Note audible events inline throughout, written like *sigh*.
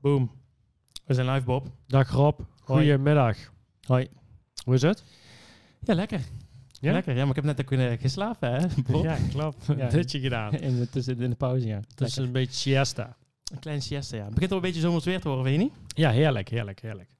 Boom. We zijn live, Bob. Dag Rob, goedemiddag. Hoi. Hoe is het? Ja, lekker. Ja? Lekker. Ja, maar ik heb net ook kunnen geslapen, hè, Bob? Ja, klopt. *laughs* Ja. Een dutje gedaan. In de, tussen, in de pauze, ja. Het is een beetje siesta. Een kleine siesta, ja. Het begint al een beetje zomers weer te worden, weet je niet? Ja, heerlijk, heerlijk, heerlijk.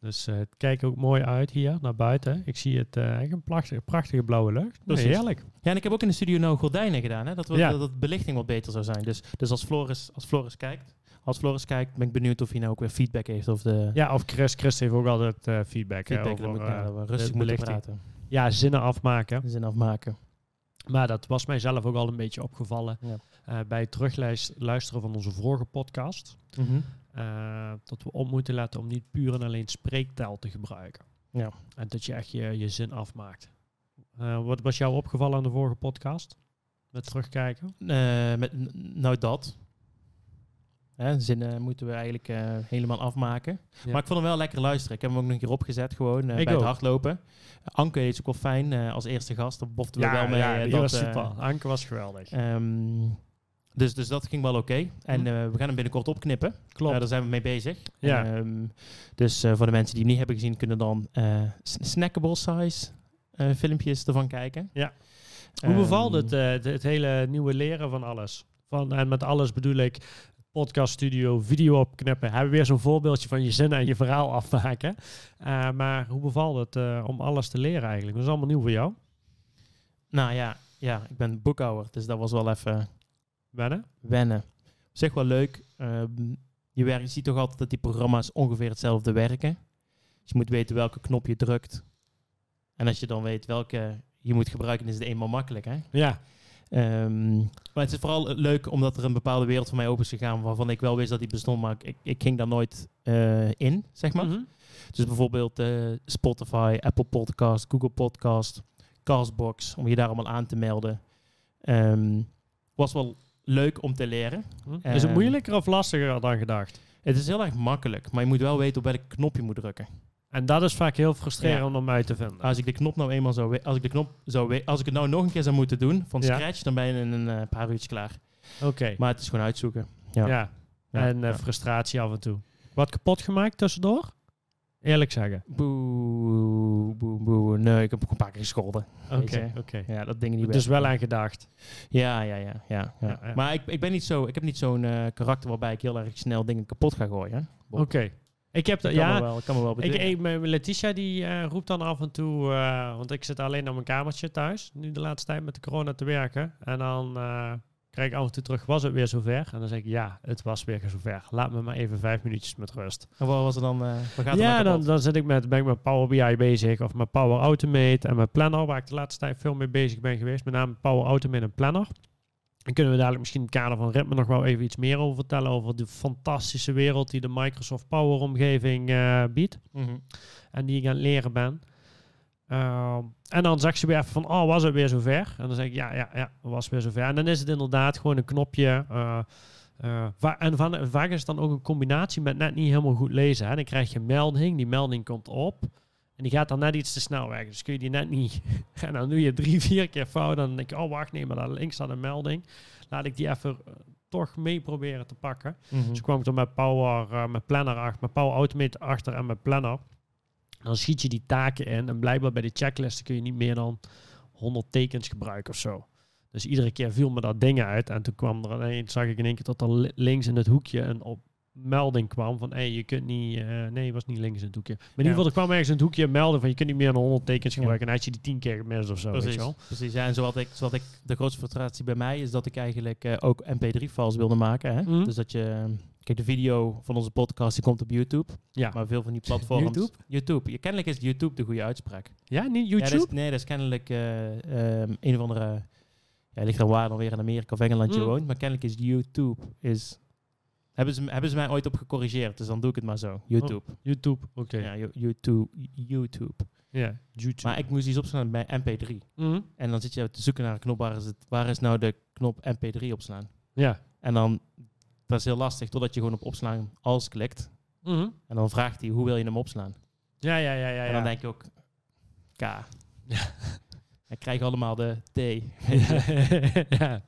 Dus eh, het kijkt ook mooi uit hier naar buiten. Ik zie het eh, echt een prachtige, prachtige blauwe lucht. Nee, Precies. heerlijk. Ja, en ik heb ook in de studio nou gordijnen gedaan, hè. Dat, we, Ja. dat, dat belichting wat beter zou zijn. Dus, dus als, Floris, als Floris kijkt... Als Floris kijkt, ben ik benieuwd of hij nou ook weer feedback heeft of de Ja, of Chris. Chris heeft ook altijd eh, feedback, hè, feedback. dan over moet ik, ja, eh, dat we de rustig moeten praten. Ja, zinnen afmaken. Zin afmaken. Maar dat was mijzelf ook al een beetje opgevallen Ja. eh, bij het terugluisteren van onze vorige podcast. Mhm. eh, dat we op moeten letten om niet puur en alleen spreektaal te gebruiken. Ja. En dat je echt je, je zin afmaakt. Eh, wat was jou opgevallen aan de vorige podcast? Met terugkijken? Eh, met, nou dat. Hè, zinnen moeten we eigenlijk eh, helemaal afmaken. Ja. Maar ik vond hem wel lekker luisteren. Ik heb hem ook nog een keer opgezet gewoon Ik bij ook. het hardlopen. Anke is ook wel fijn eh, als eerste gast. Daar boften we wel mee. ja dat, was super. Anke was geweldig. ehm, dus, dus dat ging wel oké. En Hm. eh, we gaan hem binnenkort opknippen. Klopt. Daar zijn we mee bezig. Ja. Ehm, dus voor de mensen die hem niet hebben gezien, kunnen dan snackable size filmpjes ervan kijken. Ja. Hoe bevalt Ehm, het, eh, het, het hele nieuwe leren van alles? Van, en met alles bedoel ik podcast studio, video opknippen. Hebben we weer zo'n voorbeeldje van je zin en je verhaal afmaken. Eh, maar hoe bevalt het eh, om alles te leren eigenlijk? Dat is allemaal nieuw voor jou. Nou ja, ja, ik ben boekhouder, dus dat was wel even Wennen? wennen. Op zich wel leuk. Ehm, je, werkt, je ziet toch altijd dat die programma's ongeveer hetzelfde werken. Dus je moet weten welke knop je drukt. En als je dan weet welke je moet gebruiken, is het eenmaal makkelijk. Hè? Ja. Ehm, maar het is vooral leuk omdat er een bepaalde wereld voor mij open is gegaan waarvan ik wel wist dat die bestond, maar ik, ik ging daar nooit eh, in, zeg maar. Mhm. Dus bijvoorbeeld eh, Spotify, Apple Podcast, Google Podcast, Castbox, om je daar allemaal aan te melden. Ehm, was wel leuk om te leren. Hm? Is het Ehm, moeilijker of lastiger dan gedacht? Het is heel erg makkelijk, maar je moet wel weten op welk knop je moet drukken. En dat is vaak heel frustrerend om uit te vinden. Als ik de knop nou eenmaal zou als ik de knop zou als ik het nou nog een keer zou moeten doen van Ja. scratch, dan ben je in een eh, paar uurtjes klaar. Oké. Maar het is gewoon uitzoeken. Ja. Ja. En eh, frustratie af en toe. Wat kapot gemaakt tussendoor? Eerlijk zeggen. Boe, boe, boe. Nee, ik heb ook een paar keer gescholden. Oké, oké. Ja, dat dingen niet Dus wel aan gedacht. Ja, ja, ja, ja, ja. Maar ik, ik ben niet zo, ik heb niet zo'n eh, karakter waarbij ik heel erg snel dingen kapot ga gooien. Oké. Ik heb dat, me ja. wel, kan me wel Ik, ik, mijn Letitia die eh, roept dan af en toe, eh, want ik zit alleen op mijn kamertje thuis, nu de laatste tijd met de corona te werken. En dan eh, krijg ik af en toe terug, was het weer zover? En dan zeg ik, ja, het was weer zover. Laat me maar even vijf minuutjes met rust. En wat was er dan? gaat ja, dan dan, zit ik met, ben ik met Power BI bezig of met Power Automate en met Planner, waar ik de laatste tijd veel mee bezig ben geweest. Met name Power Automate en Planner. Dan kunnen we dadelijk misschien in het kader van ritme nog wel even iets meer over vertellen. Over de fantastische wereld die de Microsoft Power omgeving eh, biedt. Mhm. En die ik aan het leren ben. Ehm, en dan zag ze weer even van, oh, was het weer zover? En dan zeg ik, ja, ja, ja, was weer zover. En dan is het inderdaad gewoon een knopje. eh, eh, en van, vaak is het dan ook een combinatie met net niet helemaal goed lezen. Hè? Dan krijg je een melding, die melding komt op. En die gaat dan net iets te snel weg. Dus kun je die net niet... en dan doe je drie, vier keer fout. Dan denk je, oh, wacht, nee, maar daar links staat een melding. Laat ik die even eh, toch mee proberen te pakken. Mhm. Dus kwam ik er met Power, eh, met Planner achter, met Power Automate achter en met Planner. Dan schiet je die taken in en blijkbaar bij de checklisten kun je niet meer dan 100 tekens gebruiken of zo. Dus iedere keer viel me dat ding uit en toen kwam er ineens, zag ik in één keer dat er li- links in het hoekje een op melding kwam van, hé, je kunt niet, eh, nee, het was niet links in het hoekje. Maar in ieder geval, er kwam ergens het hoekje een melding van, je kunt niet meer dan 100 tekens gebruiken. En had je die 10 keer gemist of zo, weet Precies, je wel. precies. Ja, en zoals ik, zoals ik, de grootste frustratie bij mij is dat ik eigenlijk eh, ook mp3-files wilde maken. Hè? Mhm. Dus dat je, kijk, de video van onze podcast die komt op YouTube. Ja. Maar veel van die platforms. YouTube? YouTube. Kennelijk is YouTube de goede uitspraak. Ja, niet Ja, YouTube? dat is, nee, dat is kennelijk eh, ehm, een of andere. Ja, ligt er waar dan weer in Amerika of Engeland je Mm. woont. Maar kennelijk is YouTube. Is, hebben, ze, hebben ze mij ooit op gecorrigeerd. Dus dan doe ik het maar zo. YouTube. YouTube, oké. Ja, Yo- YouTube. YouTube. Ja, YouTube. Maar ik moest iets opslaan bij MP3. Mhm. En dan zit je te zoeken naar een knop. Waar is, het, waar is nou de knop MP3 opslaan? Ja. En dan, dat is heel lastig. Totdat je gewoon op opslaan als klikt. Mhm. En dan vraagt hij, hoe wil je hem opslaan? Ja, ja, ja, ja. En dan ja. denk je ook, K. *laughs* Ik krijg allemaal de T. *laughs* ja.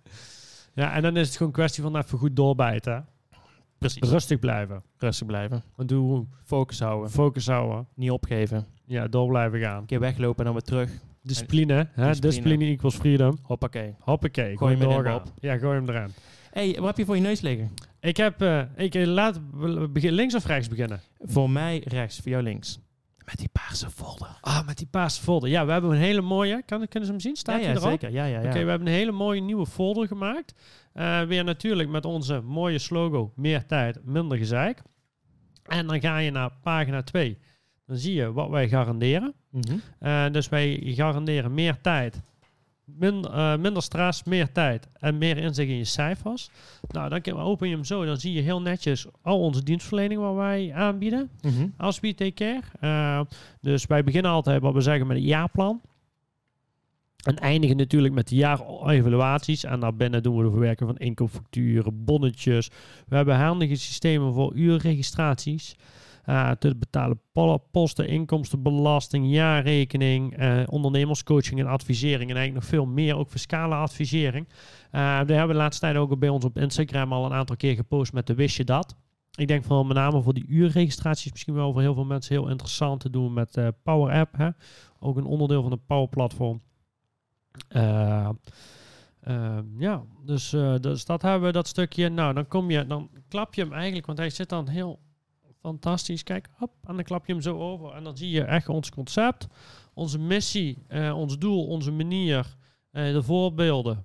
ja, en dan is het gewoon een kwestie van even goed doorbijten. Precies. Rustig blijven. Rustig blijven. Doe Focus houden. focus houden. Niet opgeven. Ja, door blijven gaan. Een keer weglopen en dan weer terug. Discipline, hè? Discipline. Discipline equals freedom. Hoppakee. Hoppakee, Gooi hem erin, doorgaan. Ja, gooi hem erin. hey, wat heb je voor je neus liggen? Ik heb, eh, ik eh, laat we begin, links of rechts beginnen. Voor mij rechts, voor jou links. Met die paarse folder. Ah, met die paarse folder. Ja, we hebben een hele mooie. Kan, kunnen ze hem zien? Staat ja, hij ja, erop? zeker. Ja, ja, ja. Oké, we hebben een hele mooie nieuwe folder gemaakt. Eh, weer natuurlijk met onze mooie slogan: meer tijd, minder gezeik. En dan ga je naar pagina 2. Dan zie je wat wij garanderen. Eh, dus wij garanderen meer tijd, min- eh, minder stress, meer tijd en meer inzicht in je cijfers. Nou, dan open je hem zo. Dan zie je heel netjes al onze dienstverlening wat wij aanbieden Mhm. als We Take Care. Eh, dus wij beginnen altijd wat we zeggen met een jaarplan. En eindigen natuurlijk met de jaarevaluaties. En daarbinnen doen we de verwerking van inkoopfacturen, bonnetjes. We hebben handige systemen voor uurregistraties. Eh, te betalen po- posten, inkomstenbelasting, jaarrekening, eh, ondernemerscoaching en advisering. En eigenlijk nog veel meer, ook fiscale advisering. Eh we hebben de laatste tijd ook bij ons op Instagram al een aantal keer gepost met de wist je dat. Ik denk vooral met name voor die uurregistraties misschien wel voor heel veel mensen heel interessant te doen met Power App. Hè? Ook een onderdeel van de Power Platform. Eh, eh, ja, dus, dus dat hebben we dat stukje. Nou, dan kom je, dan klap je hem eigenlijk, want hij zit dan heel fantastisch. Kijk, hop, en dan klap je hem zo over. En dan zie je echt ons concept, onze missie, eh, ons doel, onze manier, eh, de voorbeelden,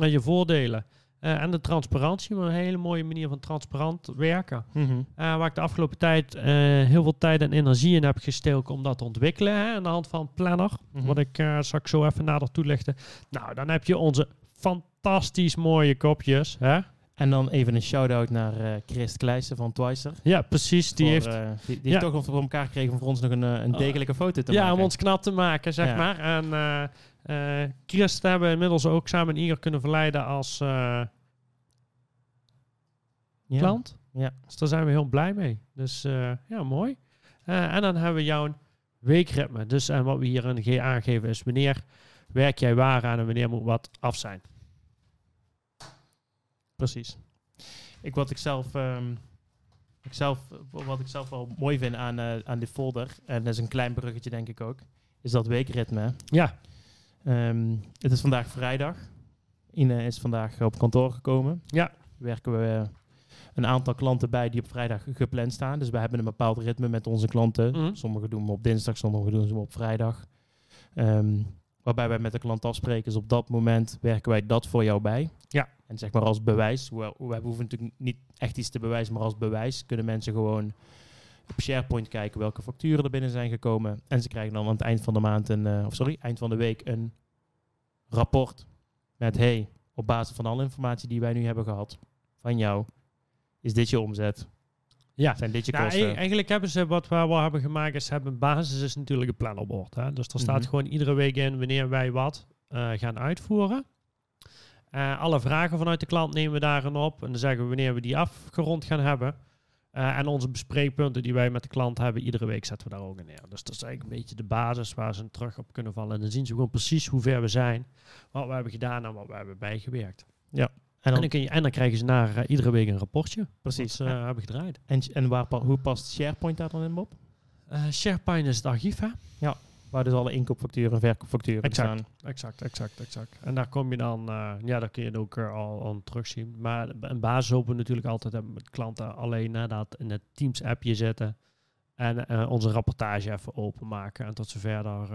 en je voordelen. eh, en de transparantie, maar een hele mooie manier van transparant werken. Mhm. Uh, waar ik de afgelopen tijd eh, heel veel tijd en energie in heb gestoken om dat te ontwikkelen. Hè, aan de hand van Planner. Wat ik uh, zal ik zo even nader toelichten. Nou, dan heb je onze fantastisch mooie kopjes. Hè? En dan even een shout-out naar eh Christ Kleijsen van Twicer. Ja, precies. Die Voor, heeft. eh, die, die Ja. heeft toch voor elkaar gekregen om voor ons nog een, eh, een Oh. degelijke foto te ja, maken. om ons knap te maken, zeg Ja. maar. En Christ hebben we inmiddels ook samen Iger kunnen verleiden als ja. klant. Ja. Dus daar zijn we heel blij mee. Dus ja, mooi. En dan hebben we jouw weekritme. Dus en wat we hier in de G aangeven is wanneer werk jij waar aan en wanneer moet wat af zijn. Precies. Ik, wat, ik zelf, ehm, ik zelf, wat ik zelf wel mooi vind aan, eh, aan dit folder, en dat is een klein bruggetje denk ik ook, is dat weekritme. Ja, Ehm, het is vandaag vrijdag. Ine is vandaag op kantoor gekomen. Ja. Werken we een aantal klanten bij die op vrijdag gepland staan. Dus we hebben een bepaald ritme met onze klanten. Mhm. Sommigen doen we op dinsdag, sommigen doen ze op vrijdag. Ehm, waarbij wij met de klant afspreken, is op dat moment werken wij dat voor jou bij. Ja. En zeg maar als bewijs, hoewel, we hoeven natuurlijk niet echt iets te bewijzen, maar als bewijs kunnen mensen gewoon op SharePoint kijken welke facturen er binnen zijn gekomen. En ze krijgen dan aan het eind van de maand een, eh, of sorry, eind van de week een rapport met hey, op basis van alle informatie die wij nu hebben gehad van jou, is dit je omzet? ja. Zijn dit je Nou, kosten? e- eigenlijk hebben ze wat we wel hebben gemaakt is hebben basis is natuurlijk een planopbord. Hè? Dus er staat Mhm. gewoon iedere week in wanneer wij wat eh, gaan uitvoeren. Eh, alle vragen vanuit de klant nemen we daarin op en dan zeggen we wanneer we die afgerond gaan hebben. Eh, en onze bespreekpunten die wij met de klant hebben, iedere week zetten we daar ook in neer. Dus dat is eigenlijk een beetje de basis waar ze terug op kunnen vallen. En dan zien ze gewoon precies hoe ver we zijn, wat we hebben gedaan en wat we hebben bijgewerkt. en, En dan, je, en dan krijgen ze naar eh, iedere week een rapportje. precies. Wat ze hebben gedraaid. En, en waar, hoe past SharePoint daar dan in, Bob? SharePoint is het archief, hè? Waar dus alle inkoopfacturen en verkoopfacturen Exact. staan. Exact, exact, exact. En daar kom je dan, eh, ja, daar kun je het ook eh, al, al terugzien. Maar een basis hopen we natuurlijk altijd hebben met klanten alleen nadat in het Teams appje zetten en eh, onze rapportage even openmaken en tot ze verder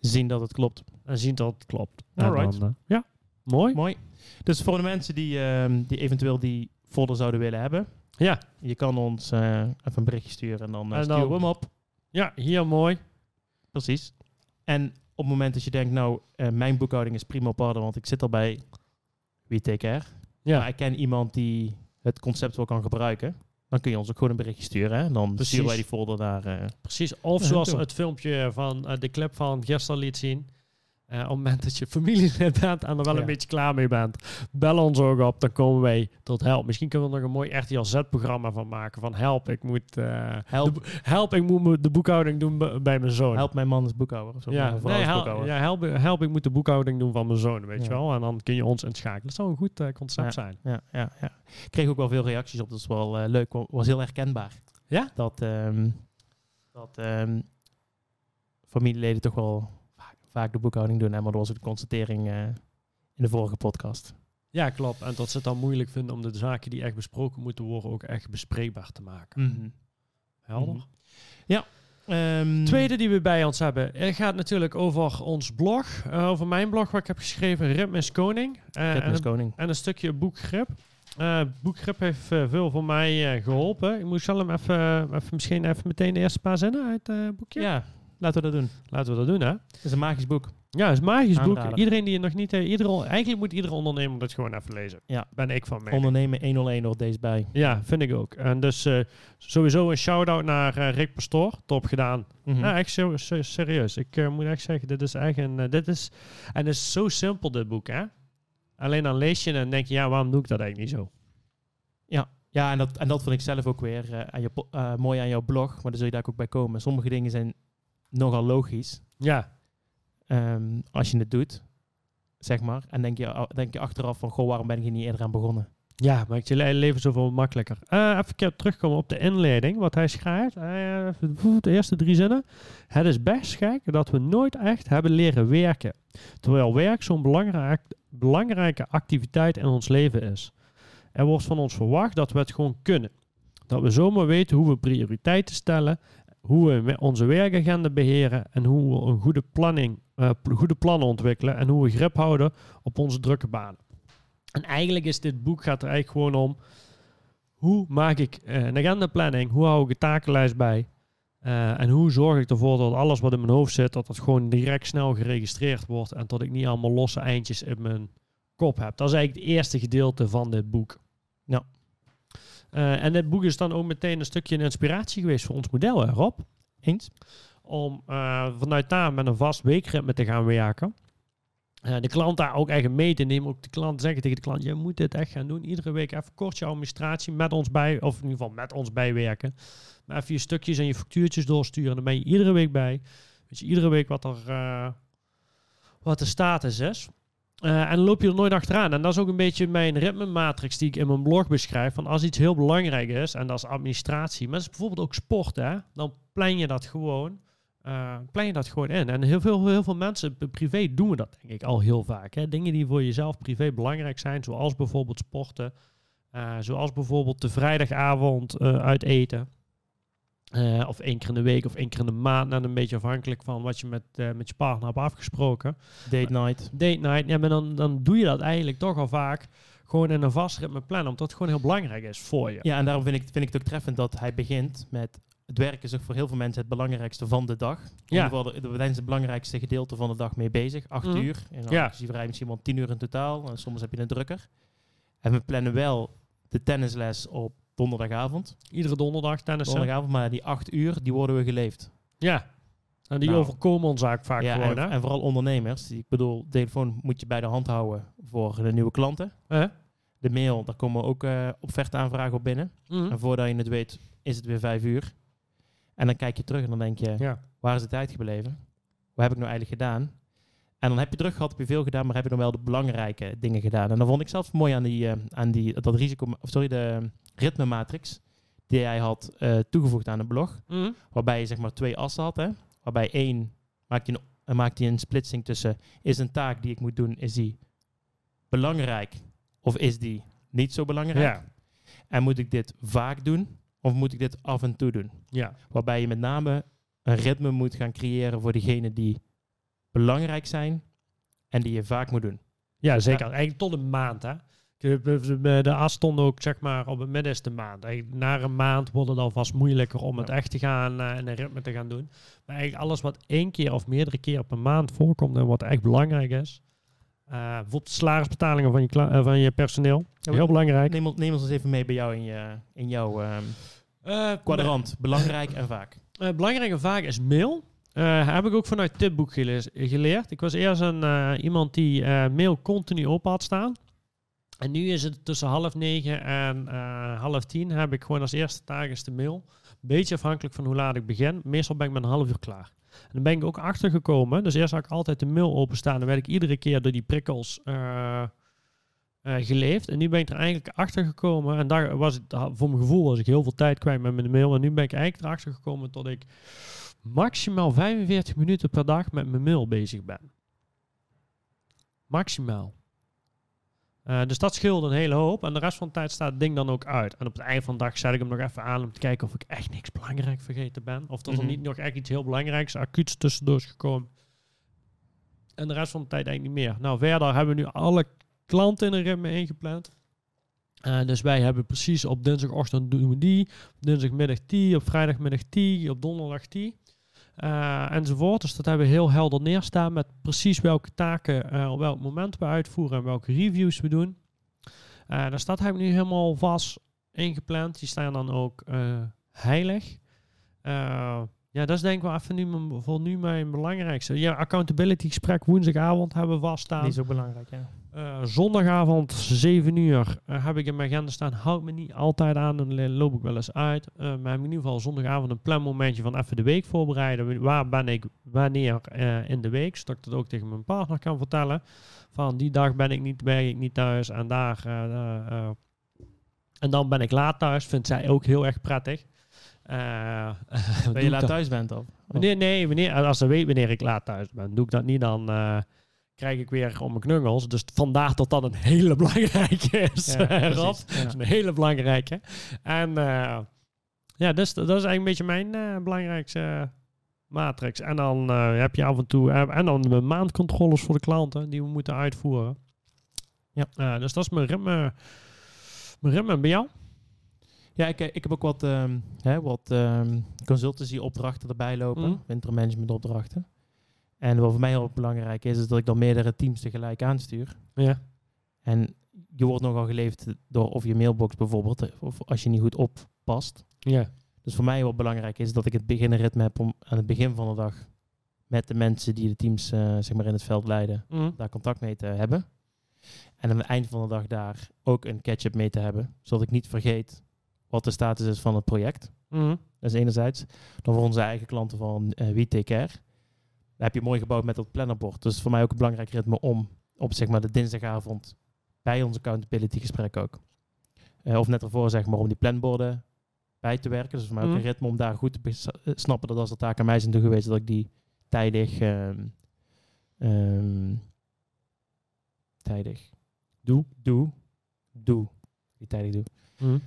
Zien dat het klopt. en zien dat het klopt. Alright. dan, ja, mooi. Mooi. Dus voor de mensen die, ehm, die eventueel die folder zouden willen hebben, Ja, je kan ons even een berichtje sturen en dan, En sturen dan- we hem op. ja, hier mooi. Precies. En op het moment dat je denkt, nou, eh, mijn boekhouding is prima op orde, want ik zit al bij We Take Care. Ja, Maar ik ken iemand die het concept wel kan gebruiken. Dan kun je ons ook gewoon een berichtje sturen. Hè? En dan Precies. sturen wij die folder naar... eh, precies. Of zoals het filmpje van eh, de clip van gisteren liet zien. Eh, op het moment dat je familielid bent en er wel Ja. een beetje klaar mee bent, bel ons ook op, dan komen wij tot help. Misschien kunnen we er nog een mooi RTL Z-programma van maken. Van help, ik moet, eh, Help. de, help, ik moet mo- de boekhouding doen bij mijn zoon. Help mijn man is boekhouder. Of zo. Ja, nee, help, boekhouder. ja help, help, ik moet de boekhouding doen van mijn zoon, weet je wel. En dan kun je ons inschakelen. Dat zou een goed eh, concept zijn. Ja, ja, ja. Ik kreeg ook wel veel reacties op. Dat is wel leuk. wa- Was heel herkenbaar. Ja? Dat, ehm, dat ehm, familieleden toch wel vaak, de boekhouding doen. En maar dat was ook de constatering eh, in de vorige podcast. Ja, klopt. En dat ze het dan moeilijk vinden om de zaken die echt besproken moeten worden ook echt bespreekbaar te maken. Helder? Mhm. Ja. Ehm, Tweede die we bij ons hebben, het gaat natuurlijk over ons blog, eh, over mijn blog wat ik heb geschreven, Ritme is Koning. Eh, Ritme en, is een, koning. en een stukje boekgrip. Eh boekgrip heeft eh, veel voor mij eh, geholpen. Ik moet zal hem even, even, misschien even meteen de eerste paar zinnen uit het boekje. Ja, laten we dat doen. Laten we dat doen, hè? Het is een magisch boek. Ja, het is een magisch boek. Iedereen die het nog niet... heeft, iedere, eigenlijk moet iedere ondernemer dat gewoon even lezen. Ja. Ben ik van mee. Ondernemen 101 hoort deze bij. Ja, vind ik ook. En dus eh, sowieso een shout-out naar eh, Rick Pastoor. Top gedaan. Mhm. Ja, echt ser- ser- serieus. Ik eh, moet echt zeggen, dit is echt een... eh, dit is, en het is zo simpel, dit boek, hè? Alleen dan lees je en denk je, ja, waarom doe ik dat eigenlijk niet zo? Ja, en dat, en dat vind ik zelf ook weer eh, aan je, eh, mooi aan jouw blog. Maar daar zul je daar ook bij komen. Sommige dingen zijn nogal logisch. Ja, ehm, als je het doet, zeg maar. En denk je, denk je achteraf van, goh, waarom ben ik hier niet eerder aan begonnen? ja maakt je le- leven zoveel makkelijker. Eh, even terugkomen op de inleiding, wat hij schrijft. Eh, de eerste drie zinnen. Het is best gek dat we nooit echt hebben leren werken. Terwijl werk zo'n belangrijk, belangrijke activiteit in ons leven is. Er wordt van ons verwacht dat we het gewoon kunnen. Dat we zomaar weten hoe we prioriteiten stellen, hoe we onze werkagenda beheren en hoe we een goede, planning, eh, goede plannen ontwikkelen en hoe we grip houden op onze drukke banen. En eigenlijk is dit boek gaat er eigenlijk gewoon om hoe maak ik eh, een agendaplanning, hoe hou ik een takenlijst bij eh, en hoe zorg ik ervoor dat alles wat in mijn hoofd zit, dat dat gewoon direct snel geregistreerd wordt en dat ik niet allemaal losse eindjes in mijn kop heb. Dat is eigenlijk het eerste gedeelte van dit boek. Ja. Eh, en dit boek is dan ook meteen een stukje een inspiratie geweest voor ons model, hè, Rob? Eens? Om eh, vanuit daar met een vast weekritme te gaan werken. Eh, de klant daar ook echt mee te nemen. Ook de klant zeggen tegen de klant, je moet dit echt gaan doen. Iedere week even kort je administratie met ons bij, of in ieder geval met ons bijwerken. Maar even je stukjes en je factuurtjes doorsturen. Dan ben je iedere week bij. Weet je iedere week wat er, wat de status is. Eh, en dan loop je er nooit achteraan. En dat is ook een beetje mijn ritme-matrix die ik in mijn blog beschrijf. Van als iets heel belangrijk is, en dat is administratie, maar dat is bijvoorbeeld ook sport, hè, dan plan je dat gewoon. eh, plan je dat gewoon in. En heel veel, heel veel mensen privé doen we dat denk ik al heel vaak. Hè. Dingen die voor jezelf privé belangrijk zijn, zoals bijvoorbeeld sporten. eh, zoals bijvoorbeeld de vrijdagavond uit eten. Eh, of één keer in de week of één keer in de maand. Net een beetje afhankelijk van wat je met, eh, met je partner hebt afgesproken. Date night. Date night, ja, maar dan, dan doe je dat eigenlijk toch al vaak gewoon in een vast ritme plannen. Omdat het gewoon heel belangrijk is voor je. Ja, en daarom vind ik, vind ik het ook treffend dat hij begint met... Het werk is ook voor heel veel mensen het belangrijkste van de dag. In Ja. ieder geval, we zijn het belangrijkste gedeelte van de dag mee bezig. Acht Mhm. uur. En dan Ja. misschien wel tien uur in totaal. En soms heb je een drukker. En we plannen wel de tennisles op donderdagavond. Iedere donderdag tennissen. Donderdagavond, maar die acht uur, die worden we geleefd. Ja. En die Nou. overkomen ons eigenlijk vaak ja, gewoon, en, hè? en vooral ondernemers. Ik bedoel, telefoon moet je bij de hand houden voor de nieuwe klanten. De mail, daar komen ook uh, offerte-aanvragen op binnen. Mhm. En voordat je het weet, is het weer vijf uur. En dan kijk je terug en dan denk je, Ja. waar is de tijd gebleven? Wat heb ik nou eigenlijk gedaan? En dan heb je terug gehad, heb je veel gedaan, maar heb je dan wel de belangrijke dingen gedaan. En dan vond ik zelf mooi aan, die, eh, aan die, dat risico, of sorry, de ritme matrix die jij had eh, toegevoegd aan het blog. Mhm. Waarbij je zeg maar twee assen had. Hè? Waarbij één maakt je een, eh, maakt een splitsing tussen is een taak die ik moet doen, is die belangrijk of is die niet zo belangrijk? Ja. En moet ik dit vaak doen of moet ik dit af en toe doen? Ja. Waarbij je met name een ritme moet gaan creëren voor diegenen die belangrijk zijn en die je vaak moet doen. Ja, zeker. Eigenlijk tot een maand, hè? De, de, de- de as stond ook, zeg maar, op het middenste maand. Eigenlijk Na een maand wordt het alvast moeilijker om het Ja. echt te gaan eh, en een ritme te gaan doen. Maar eigenlijk alles wat één keer of meerdere keer per maand voorkomt en wat echt belangrijk is. eh, bijvoorbeeld salarisbetalingen van je, eh, van je personeel. Ja, Heel belangrijk. Neem, ons- neem ons eens even mee bij jou in, je, in jouw ehm, Eh, kwadrant. Belangrijk en vaak. Eh, belangrijk en vaak is mail. Eh, heb ik ook vanuit dit boek geleerd. Ik was eerst een, eh, iemand die eh, mail continu open had staan. En nu is het tussen half negen en half tien heb ik gewoon als eerste is de mail. Beetje afhankelijk van hoe laat ik begin. Meestal ben ik met een half uur klaar. En dan ben ik ook achtergekomen. Dus eerst had ik altijd de mail openstaan. Dan werd ik iedere keer door die prikkels geleefd. En nu ben ik er eigenlijk achter gekomen. En daar was het, voor mijn gevoel was ik heel veel tijd kwijt met mijn mail. En nu ben ik eigenlijk erachter gekomen tot ik maximaal 45 minuten per dag met mijn mail bezig ben. Maximaal. Eh, dus dat scheelt een hele hoop. En de rest van de tijd staat het ding dan ook uit. En op het eind van de dag zet ik hem nog even aan om te kijken of ik echt niks belangrijk vergeten ben. Of dat Mhm. er niet nog echt iets heel belangrijks, acuuts tussendoor is gekomen. En de rest van de tijd eigenlijk niet meer. Nou, verder hebben we nu alle klanten in een ritme ingepland. Eh, dus wij hebben precies op dinsdagochtend doen we die, op dinsdagmiddag die, op vrijdagmiddag die, op donderdag die. Eh, enzovoort. Dus dat hebben we heel helder neerstaan met precies welke taken eh, op welk moment we uitvoeren en welke reviews we doen. Eh, dus dat hebben we nu helemaal vast ingepland. Die staan dan ook heilig. Ja, dat is denk ik wel even nu, voor nu mijn belangrijkste. Ja, accountability gesprek woensdagavond hebben we vaststaan. Die is ook belangrijk, ja. Eh, zondagavond 7 uur eh, heb ik in mijn agenda staan. Houd me niet altijd aan, dan loop ik wel eens uit. Eh, maar heb ik in ieder geval zondagavond een planmomentje van even de week voorbereiden. Waar ben ik wanneer in de week, zodat ik dat ook tegen mijn partner kan vertellen. Van die dag ben ik niet, ben ik niet thuis en daar. en dan ben ik laat thuis. Vindt zij ook heel erg prettig. *laughs* Dat je laat thuis bent, of? Wanneer, nee, wanneer, als ze weet wanneer ik laat thuis ben, doe ik dat niet, dan krijg ik weer om mijn knuggels. Dus vandaar dat dat een hele belangrijke is, Ja, *laughs* eh, ja. Een hele belangrijke. En eh, ja, dus, dat is eigenlijk een beetje mijn eh, belangrijkste matrix. En dan heb je af en toe, en dan de maandcontroles voor de klanten die we moeten uitvoeren. Ja. Dus dat is mijn ritme. Mijn bij jou? Ja, ik, ik heb ook wat, ehm, hè, wat ehm, consultancy-opdrachten erbij lopen. Mhm. Wintermanagement-opdrachten. En wat voor mij heel belangrijk is, is dat ik dan meerdere teams tegelijk aanstuur. Ja. En je wordt nogal geleefd door of je mailbox bijvoorbeeld, eh, of als je niet goed oppast. Ja. Dus voor mij wat belangrijk is dat ik het begin een ritme heb om aan het begin van de dag met de mensen die de teams eh, zeg maar in het veld leiden, Mhm. daar contact mee te hebben. En aan het eind van de dag daar ook een catch-up mee te hebben, zodat ik niet vergeet wat de status is van het project. Mhm. Dat is enerzijds. Dan voor onze eigen klanten van eh We Take Care. Daar heb je mooi gebouwd met dat plannerbord. Dus voor mij ook een belangrijk ritme om op zeg maar de dinsdagavond bij ons accountability gesprek ook. eh, of net ervoor zeg maar om die planborden bij te werken. Dus voor mij ook Mhm. een ritme om daar goed te eh, snappen dat als er taken aan mij zijn toegewezen, dat ik die tijdig, ehm, tijdig Doe. doe, doe, die tijdig doe. Mhm.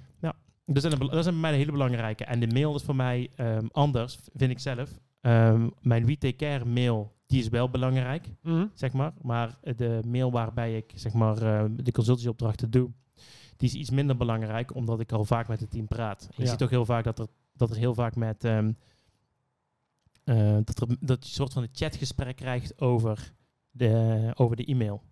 Dus dat is, dat is een hele belangrijke. En de mail is voor mij ehm, anders, vind ik zelf. Ehm, mijn We Take Care mail, die is wel belangrijk, Mhm. zeg maar. Maar de mail waarbij ik zeg maar, ehm, de consultancyopdrachten doe, die is iets minder belangrijk, omdat ik al vaak met het team praat. En je Ja. ziet ook heel vaak dat er, dat er heel vaak met... ehm, eh, dat, er, dat je een soort van een chatgesprek krijgt over de, over de e-mail.